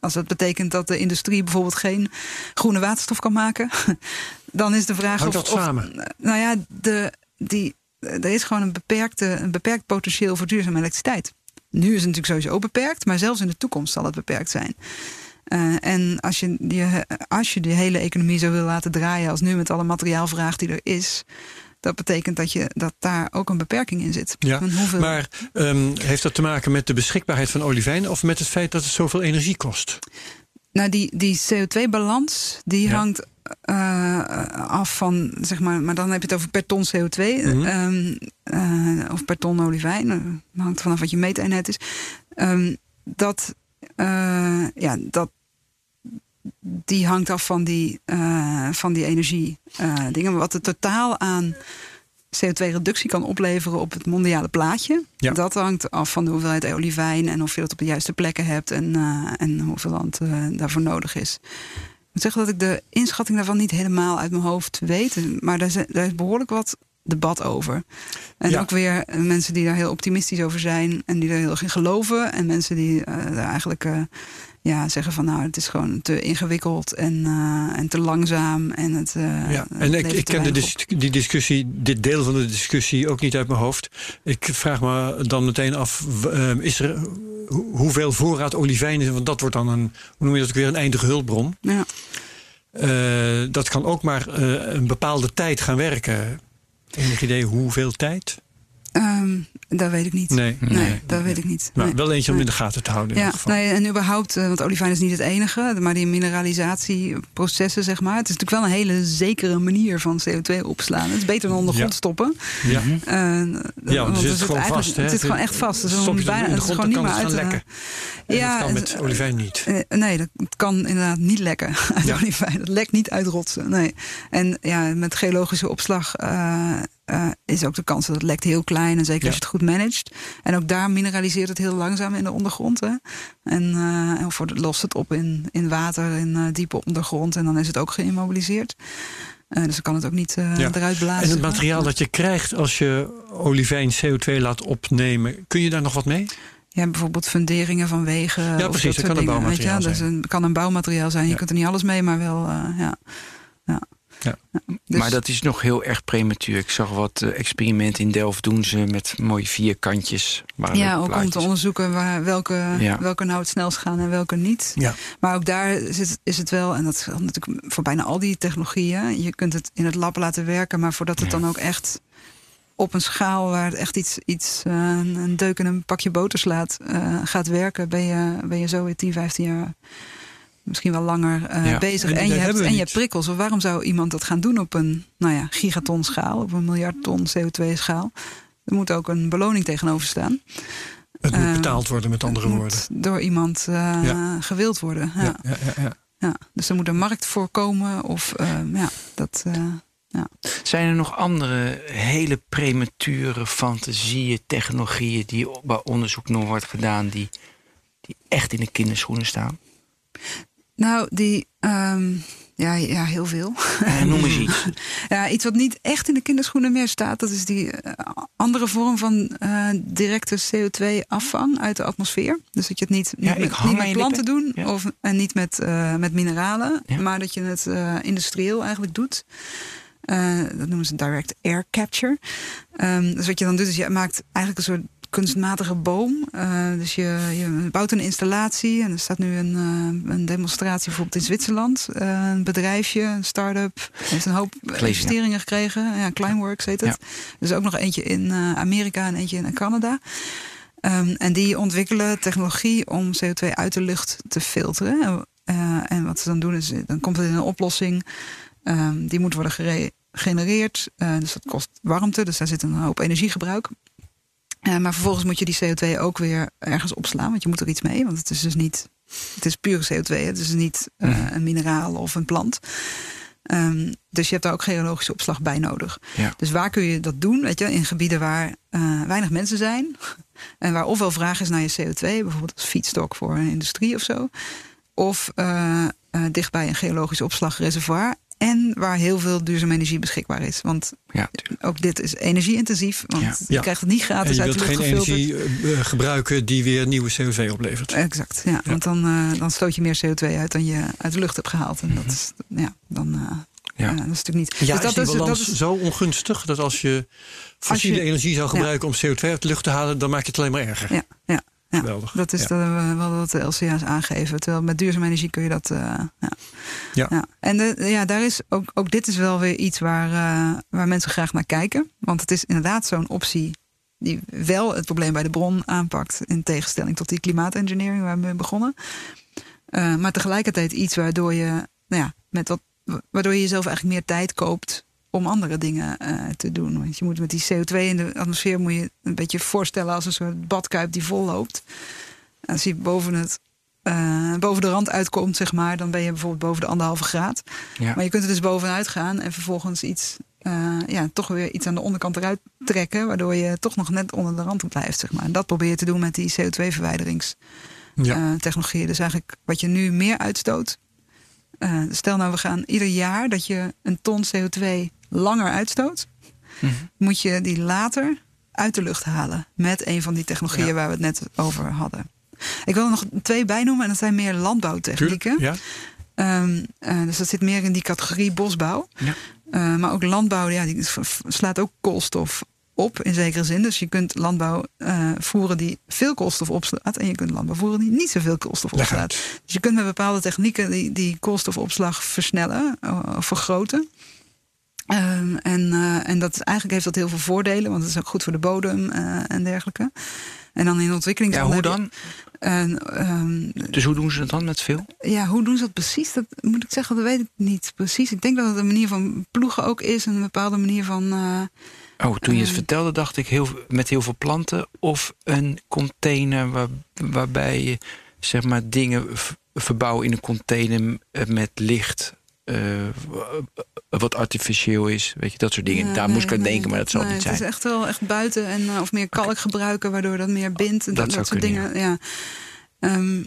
[SPEAKER 4] Als dat betekent dat de industrie bijvoorbeeld geen groene waterstof kan maken, dan is de vraag of.
[SPEAKER 2] dat
[SPEAKER 4] of-
[SPEAKER 2] samen?
[SPEAKER 4] nou ja, de, die, er is gewoon een, beperkte, een beperkt potentieel voor duurzame elektriciteit. Nu is het natuurlijk sowieso beperkt, maar zelfs in de toekomst zal het beperkt zijn. Eh, en als je, die, als je die hele economie zo wil laten draaien als nu met alle materiaalvraag die er is, dat betekent dat, je, dat daar ook een beperking in zit.
[SPEAKER 2] Ja,
[SPEAKER 4] hoeveel,
[SPEAKER 2] Maar ehm, heeft dat te maken met de beschikbaarheid van olivijn of met het feit dat het zoveel energie kost?
[SPEAKER 4] Nou, die, die CO2-balans, die
[SPEAKER 2] Ja.
[SPEAKER 4] hangt eh, af van, zeg maar, maar dan heb je het over per ton CO2
[SPEAKER 2] Mhm.
[SPEAKER 4] ehm, eh, of per ton olivijn. eh, hangt vanaf wat je meeteenheid is. Ehm, dat, eh, ja, dat, die hangt af van die, eh, van die energie eh, dingen. Wat het totaal aan CO2-reductie kan opleveren op het mondiale plaatje.
[SPEAKER 2] Ja.
[SPEAKER 4] Dat hangt af van de hoeveelheid olivijn en of je dat op de juiste plekken hebt en, eh, en hoeveel land eh, daarvoor nodig is. Ik moet zeggen dat ik de inschatting daarvan niet helemaal uit mijn hoofd weet. Maar daar, daar is behoorlijk wat debat over. En
[SPEAKER 2] Ja.
[SPEAKER 4] ook weer eh, mensen die daar heel optimistisch over zijn en die er heel erg in geloven. En mensen die daar eigenlijk ja, zeggen van nou, het is gewoon te ingewikkeld en, eh, en te langzaam. En het, eh,
[SPEAKER 2] Ja, en ik, ik ken de
[SPEAKER 4] op.
[SPEAKER 2] dis- die discussie, dit deel van de discussie ook niet uit mijn hoofd. Ik vraag me dan meteen af, ehm, is er, hoe- hoeveel voorraad olivijn is? Want dat wordt dan een, hoe noem je dat ook weer, een eindige hulpbron.
[SPEAKER 4] Ja.
[SPEAKER 2] Eh, dat kan ook maar een bepaalde tijd gaan werken. Enig idee hoeveel tijd?
[SPEAKER 4] Ehm, dat weet ik niet.
[SPEAKER 2] Nee.
[SPEAKER 4] Nee,
[SPEAKER 3] Nee.
[SPEAKER 4] dat weet ik niet.
[SPEAKER 2] Maar
[SPEAKER 4] Nee.
[SPEAKER 2] wel eentje om in de gaten te houden in
[SPEAKER 4] Ja,
[SPEAKER 2] ieder geval.
[SPEAKER 4] nee, en überhaupt, eh, want olivijn is niet het enige, maar die mineralisatieprocessen, zeg maar. Het is natuurlijk wel een hele zekere manier van CO2 opslaan. Het is beter dan onder
[SPEAKER 2] Ja.
[SPEAKER 4] grond stoppen.
[SPEAKER 2] Ja.
[SPEAKER 4] Eh,
[SPEAKER 2] Ja,
[SPEAKER 4] want
[SPEAKER 2] want het zit gewoon vast. Hè?
[SPEAKER 4] Het zit gewoon echt vast. Dus
[SPEAKER 2] Stop je
[SPEAKER 4] dan
[SPEAKER 2] het
[SPEAKER 4] bijna, is gewoon niet meer
[SPEAKER 2] het
[SPEAKER 4] uit te
[SPEAKER 2] lekken. En
[SPEAKER 4] Ja,
[SPEAKER 2] dat kan met olivijn niet.
[SPEAKER 4] Eh, nee, dat kan inderdaad niet lekken uit
[SPEAKER 2] Ja.
[SPEAKER 4] olivijn. Dat lekt niet uit rotsen. Nee. En ja, met geologische opslag eh, eh, is ook de kans dat het lekt heel klein. En zeker
[SPEAKER 2] Ja.
[SPEAKER 4] als je het goed managt. En ook daar mineraliseert het heel langzaam in de ondergrond. Hè. En, eh, en voor, lost het op in, in water, in eh, diepe ondergrond. En dan is het ook geïmmobiliseerd. Dus dan kan het ook niet
[SPEAKER 2] Ja.
[SPEAKER 4] eruit blazen.
[SPEAKER 2] En het
[SPEAKER 4] maar.
[SPEAKER 2] materiaal dat je krijgt als je olivijn CO2 laat opnemen, kun je daar nog wat mee?
[SPEAKER 4] Ja, bijvoorbeeld funderingen van wegen.
[SPEAKER 2] Ja,
[SPEAKER 4] of
[SPEAKER 2] precies,
[SPEAKER 4] dat
[SPEAKER 2] dat kan een
[SPEAKER 4] dingen, weet je wel.
[SPEAKER 2] bouwmateriaal
[SPEAKER 4] Dus een, kan een bouwmateriaal zijn. Je kunt er niet alles mee, maar wel. ja. Ja. Dus-
[SPEAKER 3] Maar dat is nog heel erg prematuur. Ik zag wat eh, experimenten in Delft doen ze met mooie vierkantjes. waar
[SPEAKER 4] ja, ook om te onderzoeken waar, welke,
[SPEAKER 3] Ja.
[SPEAKER 4] welke nou het snelst gaan en welke niet.
[SPEAKER 2] Ja.
[SPEAKER 4] Maar ook daar zit, is het wel, en dat geldt natuurlijk voor bijna al die technologieën. Je kunt het in het lab laten werken, maar voordat het
[SPEAKER 3] Ja.
[SPEAKER 4] dan ook echt op een schaal waar het echt iets, iets eh, een deuk in een pakje boter slaat, eh, gaat werken, ben je, ben je zo weer 10, 15 jaar. Misschien wel langer eh,
[SPEAKER 3] Ja.
[SPEAKER 4] bezig.
[SPEAKER 2] En
[SPEAKER 4] je hebt, en je hebt prikkels. Of waarom zou iemand dat gaan doen op een nou ja, gigaton schaal, op een miljard ton CO2 schaal? Er moet ook een beloning tegenover staan.
[SPEAKER 2] Het moet
[SPEAKER 4] Ehm,
[SPEAKER 2] betaald worden, met andere
[SPEAKER 4] Het
[SPEAKER 2] woorden.
[SPEAKER 4] moet door iemand eh,
[SPEAKER 2] Ja.
[SPEAKER 4] gewild worden. Ja.
[SPEAKER 2] Ja, ja, ja, ja.
[SPEAKER 4] Ja. Dus er moet een markt voor komen. Of ehm, ja, dat. eh,
[SPEAKER 3] Zijn er nog andere hele premature fantasieën, technologieën die bij onderzoek nog wordt gedaan, die, die echt in de kinderschoenen staan?
[SPEAKER 4] Nou, die. ehm, ja, ja, heel veel.
[SPEAKER 3] Eh, noem eens iets.
[SPEAKER 4] Ja, iets wat niet echt in de kinderschoenen meer staat, dat is die eh, andere vorm van eh, directe CO2-afvang uit de atmosfeer. Dus dat je het niet, niet
[SPEAKER 3] Ja,
[SPEAKER 4] met, niet met planten
[SPEAKER 3] lippen. Ja.
[SPEAKER 4] of, en niet met, eh, met mineralen,
[SPEAKER 3] Ja.
[SPEAKER 4] maar dat je het industrieel eigenlijk doet. Dat noemen ze direct air capture. Ehm, dus wat je dan doet, is je maakt eigenlijk een soort kunstmatige boom. Eh, dus je, je bouwt een installatie en er staat nu een, eh, een demonstratie bijvoorbeeld in Zwitserland. Eh, een bedrijfje, een start-up, heeft een hoop investeringen gekregen. Ja, Climeworks heet het. Is ook nog eentje in Amerika en eentje in Canada. Ehm, en die ontwikkelen technologie om CO2 uit de lucht te filteren. En wat ze dan doen is, dan komt het in een oplossing. Ehm, die moet worden gere- gegenereerd. Eh, dus dat kost warmte, dus daar zit een hoop energiegebruik. Eh, maar vervolgens moet je die CO2 ook weer ergens opslaan, want je moet er iets mee. Want het is dus niet, het is pure CO2, hè. het is niet eh,
[SPEAKER 3] Mhm.
[SPEAKER 4] een mineraal of een plant. Ehm, dus je hebt daar ook geologische opslag bij nodig.
[SPEAKER 3] Ja.
[SPEAKER 4] Dus waar kun je dat doen? Weet je, in gebieden waar eh, weinig mensen zijn. En waar ofwel vraag is naar je CO2, bijvoorbeeld als feedstock voor een industrie of zo. Of dichtbij een geologisch opslagreservoir. En waar heel veel duurzame energie beschikbaar is. Want
[SPEAKER 3] Ja,
[SPEAKER 4] ook dit is energie-intensief. Want
[SPEAKER 3] Ja.
[SPEAKER 4] je krijgt het niet gratis
[SPEAKER 2] je
[SPEAKER 4] uit
[SPEAKER 2] wilt
[SPEAKER 4] de lucht
[SPEAKER 2] geen
[SPEAKER 4] gefilterd.
[SPEAKER 2] energie eh, gebruiken die weer nieuwe CO2 oplevert.
[SPEAKER 4] Exact, ja. Want dan, eh, dan stoot je meer CO2 uit dan je uit de lucht hebt gehaald. En dat is, ja, dan, eh,
[SPEAKER 3] Ja.
[SPEAKER 4] eh, dat is natuurlijk niet.
[SPEAKER 2] Ja,
[SPEAKER 4] dus
[SPEAKER 2] is
[SPEAKER 4] dat
[SPEAKER 2] die
[SPEAKER 4] is, dat
[SPEAKER 2] balans
[SPEAKER 4] is,
[SPEAKER 2] zo ongunstig dat als je fossiele
[SPEAKER 4] je-
[SPEAKER 2] energie zou gebruiken om CO2 uit de lucht te halen, dan maak je het alleen maar erger.
[SPEAKER 4] Ja, ja, ja.
[SPEAKER 2] Geweldig.
[SPEAKER 4] Dat is
[SPEAKER 2] Ja.
[SPEAKER 4] wel wat de LCA's aangeven. Terwijl met duurzame energie kun je dat. eh, ja.
[SPEAKER 2] Ja.
[SPEAKER 4] En de, ja, daar is ook, ook dit is wel weer iets waar, eh, waar mensen graag naar kijken. Want het is inderdaad zo'n optie die wel het probleem bij de bron aanpakt. In tegenstelling tot die klimaatengineering waar we mee begonnen. Eh, maar tegelijkertijd iets waardoor je, nou ja, met wat, waardoor je jezelf eigenlijk meer tijd koopt om andere dingen eh, te doen. Want je moet met die CO2 in de atmosfeer moet je een beetje voorstellen als een soort badkuip die vol loopt. Als je boven, het, eh, boven de rand uitkomt, zeg maar, dan ben je bijvoorbeeld boven de anderhalve graad.
[SPEAKER 3] Ja.
[SPEAKER 4] Maar je kunt er dus bovenuit gaan en vervolgens iets, eh, ja, toch weer iets aan de onderkant eruit trekken, waardoor je toch nog net onder de rand blijft, zeg maar. En dat probeer je te doen met die CO2-verwijderingstechnologieën.
[SPEAKER 2] Ja.
[SPEAKER 4] dus eigenlijk wat je nu meer uitstoot. stel nou, we gaan ieder jaar dat je een ton CO2 langer uitstoot,
[SPEAKER 3] Mhm.
[SPEAKER 4] moet je die later uit de lucht halen met een van die technologieën
[SPEAKER 2] Ja.
[SPEAKER 4] waar we het net over hadden. Ik wil er nog twee bijnoemen en dat zijn meer landbouwtechnieken.
[SPEAKER 2] Ja.
[SPEAKER 4] Ehm, eh, dus dat zit meer in die categorie bosbouw.
[SPEAKER 3] Ja.
[SPEAKER 4] Eh, maar ook landbouw, ja, die slaat ook koolstof op in zekere zin. Dus je kunt landbouw eh, voeren die veel koolstof opslaat. En je kunt landbouw voeren die niet zoveel koolstof opslaat. Dus je kunt met bepaalde technieken die, die koolstofopslag versnellen of vergroten. Ehm, en eh, en dat, is- eigenlijk heeft dat heel veel voordelen, want het is ook goed voor de bodem eh, en dergelijke. En dan in
[SPEAKER 3] ja,
[SPEAKER 4] ontwikkelingslanden.
[SPEAKER 3] hoe dan?
[SPEAKER 4] En, ehm,
[SPEAKER 3] Dus hoe doen ze dat dan met veel?
[SPEAKER 4] ja, hoe doen ze dat precies? Dat moet ik zeggen, dat weet ik niet precies. Ik denk dat het een manier van ploegen ook is. En een bepaalde manier van. eh,
[SPEAKER 3] Oh, toen je het vertelde, dacht ik heel, met heel veel planten. Of een container waar, waarbij je zeg maar, dingen v- verbouwen in een container met licht. Eh, wat artificieel is. Weet je, dat soort dingen.
[SPEAKER 4] ja,
[SPEAKER 3] Daar
[SPEAKER 4] nee,
[SPEAKER 3] moest ik aan
[SPEAKER 4] nee,
[SPEAKER 3] denken, maar dat zal
[SPEAKER 4] nee,
[SPEAKER 3] het niet
[SPEAKER 4] Het
[SPEAKER 3] zijn.
[SPEAKER 4] is echt wel echt buiten. En, eh, of meer kalk gebruiken, waardoor dat meer bindt. En
[SPEAKER 3] Dat
[SPEAKER 4] soort
[SPEAKER 3] kunnen,
[SPEAKER 4] dingen. Ja. Ehm,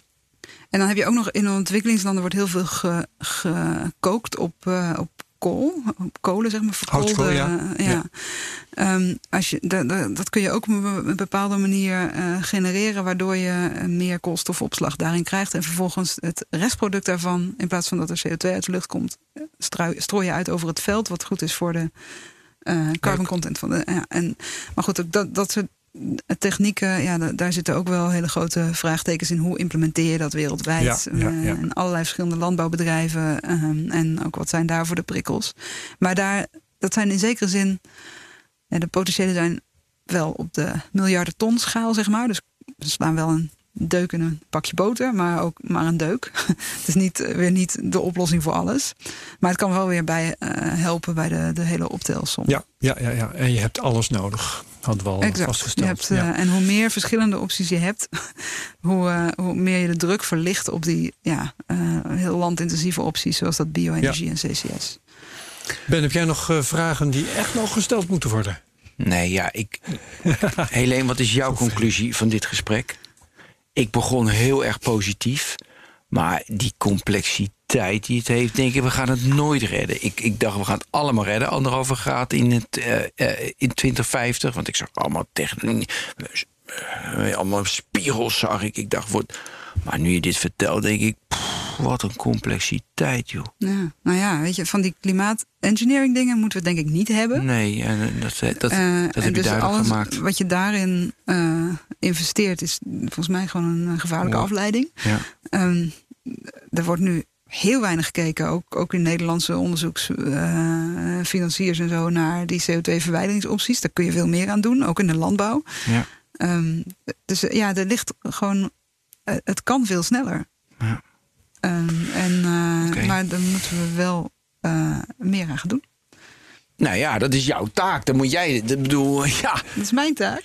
[SPEAKER 4] en dan heb je ook nog in ontwikkelingslanden wordt heel veel ge- gekookt op, eh, op kool, kolen zeg maar, verkoolde.
[SPEAKER 2] Ja.
[SPEAKER 4] eh, ja.
[SPEAKER 2] Ja.
[SPEAKER 4] Ehm, als je, da- da- dat kun je ook op een bepaalde manier eh, genereren, waardoor je eh, meer koolstofopslag daarin krijgt. En vervolgens het restproduct daarvan, in plaats van dat er CO2 uit de lucht komt, strui- strooi je uit over het veld, wat goed is voor de eh, carbon content van de. Ja, en, maar goed, ook dat, dat soort technieken, ja, da- daar zitten ook wel hele grote vraagtekens in. Hoe implementeer je dat wereldwijd?
[SPEAKER 2] Ja, ja,
[SPEAKER 4] Eh,
[SPEAKER 2] ja.
[SPEAKER 4] En allerlei verschillende landbouwbedrijven. ehm, en ook wat zijn daarvoor de prikkels. Maar daar, dat zijn in zekere zin. De potentiële zijn wel op de miljarden ton schaal, zeg maar. Dus we slaan wel een deuk in een pakje boter, maar ook maar een deuk. het is niet, eh, weer niet de oplossing voor alles. Maar het kan wel weer bij eh, helpen bij de, de hele optelsom.
[SPEAKER 2] Ja, ja, ja, ja. En je hebt alles nodig. Hadden we al
[SPEAKER 4] Exact. Je
[SPEAKER 2] vastgesteld.
[SPEAKER 4] hebt,
[SPEAKER 2] ja.
[SPEAKER 4] eh, En hoe meer verschillende opties je hebt, hoe, eh, hoe meer je de druk verlicht op die ja, eh, heel landintensieve opties, zoals dat bio-energie en CCS.
[SPEAKER 2] Ben, heb jij nog eh, vragen die echt nog gesteld moeten worden?
[SPEAKER 3] Nee, ja, ik. Helene, wat is jouw conclusie van dit gesprek? Ik begon heel erg positief. Maar die complexiteit die het heeft, denk ik, we gaan het nooit redden. Ik, ik dacht, we gaan het allemaal redden. Anderhalve graad in, het, eh, eh, in 2050. Want ik zag allemaal techniek. eh, allemaal spiegels zag ik. Ik dacht, wordt. Maar nu je dit vertelt, denk ik. pff, wat een complexiteit, joh.
[SPEAKER 4] Ja, nou ja, weet je, van die klimaat-engineering dingen moeten we denk ik niet hebben.
[SPEAKER 3] Nee, en dat, dat, dat,
[SPEAKER 4] Eh, en
[SPEAKER 3] je
[SPEAKER 4] dus
[SPEAKER 3] duidelijk
[SPEAKER 4] alles
[SPEAKER 3] gemaakt.
[SPEAKER 4] Wat je daarin eh, investeert, is volgens mij gewoon een eh, gevaarlijke afleiding.
[SPEAKER 3] Ja.
[SPEAKER 4] Ehm, er wordt nu heel weinig gekeken, ook, ook in Nederlandse onderzoeksfinanciers en zo, naar die CO2-verwijderingsopties. Daar kun je veel meer aan doen, ook in de landbouw.
[SPEAKER 3] Ja.
[SPEAKER 4] Ehm, dus eh, ja, er ligt gewoon. eh, het kan veel sneller.
[SPEAKER 3] Ja.
[SPEAKER 4] Ehm, en, eh. Maar dan moeten we wel eh, meer aan gaan doen.
[SPEAKER 3] Nou ja, dat is jouw taak. Dan moet jij. Ik bedoel, ja.
[SPEAKER 4] Dat is mijn taak.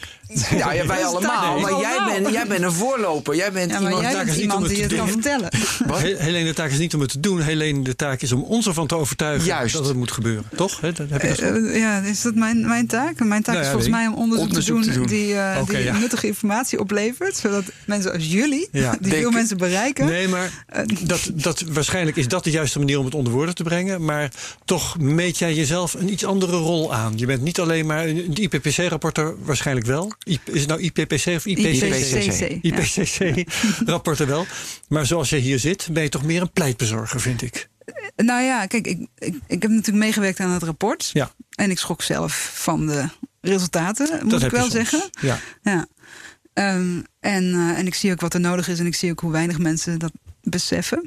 [SPEAKER 3] Ja, ja, wij allemaal. Maar jij bent, jij bent een voorloper. Jij bent
[SPEAKER 4] Ja, maar
[SPEAKER 3] iemand.
[SPEAKER 4] jij
[SPEAKER 2] taak is niet om
[SPEAKER 4] iemand
[SPEAKER 2] het
[SPEAKER 4] die het kan vertellen.
[SPEAKER 3] Wat?
[SPEAKER 2] He- Helene, de taak is niet om het te doen. Helene, de taak is om ons ervan te overtuigen
[SPEAKER 3] Juist.
[SPEAKER 2] dat het moet gebeuren. Toch? He, dat, heb je dat?
[SPEAKER 4] Eh, ja, is dat mijn, mijn taak? Mijn taak
[SPEAKER 2] Nou
[SPEAKER 4] is volgens
[SPEAKER 2] nee.
[SPEAKER 4] mij om onderzoek,
[SPEAKER 3] Onderzoek
[SPEAKER 4] te,
[SPEAKER 3] te
[SPEAKER 4] doen die, eh,
[SPEAKER 2] Oké,
[SPEAKER 4] die
[SPEAKER 2] ja.
[SPEAKER 4] nuttige informatie oplevert. Zodat mensen als jullie,
[SPEAKER 2] Ja.
[SPEAKER 4] die veel mensen bereiken.
[SPEAKER 2] Nee, maar
[SPEAKER 4] eh,
[SPEAKER 2] dat, dat, waarschijnlijk is dat de juiste manier om het onder woorden te brengen. Maar toch meet jij jezelf een iets andere rol aan. Je bent niet alleen maar een IPPC-rapporter, waarschijnlijk wel. I- Is het nou IPPC of IPCC?
[SPEAKER 4] IPCC. ja.
[SPEAKER 2] IPCC-rapporter wel. Maar zoals je hier zit, ben je toch meer een pleitbezorger, vind ik.
[SPEAKER 4] Nou ja, kijk, ik, ik, ik heb natuurlijk meegewerkt aan het rapport.
[SPEAKER 2] Ja.
[SPEAKER 4] En ik schrok zelf van de resultaten, moet
[SPEAKER 2] dat
[SPEAKER 4] ik wel zeggen.
[SPEAKER 2] Ja.
[SPEAKER 4] Ja. Ehm, en, eh, en ik zie ook wat er nodig is en ik zie ook hoe weinig mensen dat beseffen.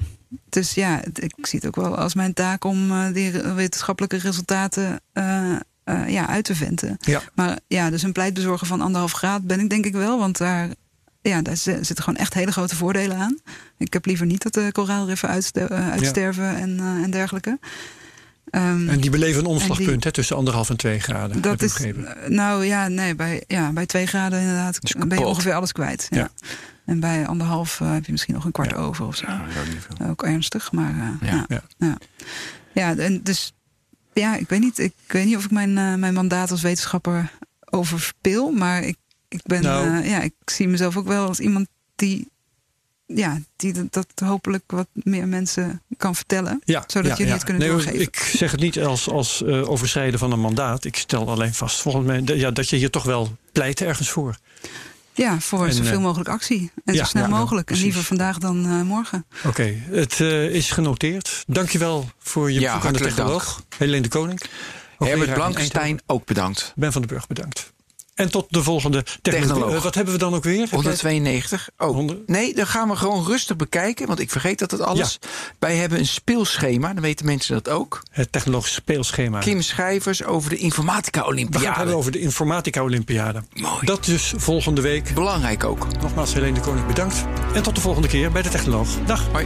[SPEAKER 4] Dus ja, ik zie het ook wel als mijn taak om eh, die wetenschappelijke resultaten eh, eh, ja, uit te venten.
[SPEAKER 2] Ja.
[SPEAKER 4] Maar ja, dus een pleitbezorger van anderhalf graad ben ik denk ik wel, want daar, ja, daar zi- zitten gewoon echt hele grote voordelen aan. Ik heb liever niet dat de koraalriffen uitste- uitsterven en, en dergelijke. Ehm,
[SPEAKER 2] En die beleven een
[SPEAKER 4] En
[SPEAKER 2] omslagpunt
[SPEAKER 4] die-
[SPEAKER 2] hè, tussen anderhalf en twee graden.
[SPEAKER 4] dat
[SPEAKER 2] heb ik
[SPEAKER 4] is,
[SPEAKER 2] begrepen.
[SPEAKER 4] nou ja, nee, bij, ja, bij twee graden inderdaad
[SPEAKER 3] is
[SPEAKER 4] ben je ongeveer alles kwijt. Ja.
[SPEAKER 2] Ja.
[SPEAKER 4] En bij anderhalf eh, heb je misschien nog een kwart
[SPEAKER 2] Ja.
[SPEAKER 4] over of zo.
[SPEAKER 3] Ja, dat is niet veel.
[SPEAKER 4] Ook ernstig, maar eh,
[SPEAKER 3] Ja.
[SPEAKER 4] ja.
[SPEAKER 2] Ja.
[SPEAKER 4] Ja. Ja. en dus ja, ik weet niet, ik weet niet of ik mijn, eh, mijn mandaat als wetenschapper overspeel, maar ik, ik ben,
[SPEAKER 2] Nou.
[SPEAKER 4] eh, ja, ik zie mezelf ook wel als iemand die, ja, die dat, dat hopelijk wat meer mensen kan vertellen,
[SPEAKER 2] Ja,
[SPEAKER 4] zodat
[SPEAKER 2] ja,
[SPEAKER 4] jullie
[SPEAKER 2] ja.
[SPEAKER 4] het kunnen
[SPEAKER 2] nee,
[SPEAKER 4] doorgeven.
[SPEAKER 2] Ik zeg het niet als, als eh, overschrijden van een mandaat. Ik stel alleen vast volgens mij ja, dat je hier toch wel pleit ergens voor.
[SPEAKER 4] Ja, voor
[SPEAKER 2] En,
[SPEAKER 4] zoveel
[SPEAKER 2] eh,
[SPEAKER 4] mogelijk actie. En
[SPEAKER 2] ja,
[SPEAKER 4] zo snel
[SPEAKER 2] ja, ja,
[SPEAKER 4] mogelijk. en liever vandaag dan eh, morgen.
[SPEAKER 2] Oké, het eh, is genoteerd. Dankjewel voor je
[SPEAKER 3] Ja,
[SPEAKER 2] bezoek aan de technoloog. Helene de Koning.
[SPEAKER 3] Herbert Blankenstein, ook bedankt.
[SPEAKER 2] Ben van den Burg, bedankt. En tot de volgende technologie.
[SPEAKER 3] Technoloog.
[SPEAKER 2] Eh, wat hebben we dan ook weer? Heb jij-
[SPEAKER 3] 192. Oh,
[SPEAKER 2] 100?
[SPEAKER 3] nee, dan gaan we gewoon rustig bekijken. Want ik vergeet dat het alles. Wij hebben een speelschema. Dan weten mensen dat ook.
[SPEAKER 2] Het technologisch speelschema.
[SPEAKER 3] Kim Schrijvers over de Informatica
[SPEAKER 2] we gaan het
[SPEAKER 3] Olympiade.
[SPEAKER 2] hebben over de Informatica Olympiade.
[SPEAKER 3] Mooi.
[SPEAKER 2] Dat dus volgende week.
[SPEAKER 3] Belangrijk ook.
[SPEAKER 2] Nogmaals, Helene de Koning, bedankt. En tot de volgende keer bij de Technoloog. Dag.
[SPEAKER 3] Hoi.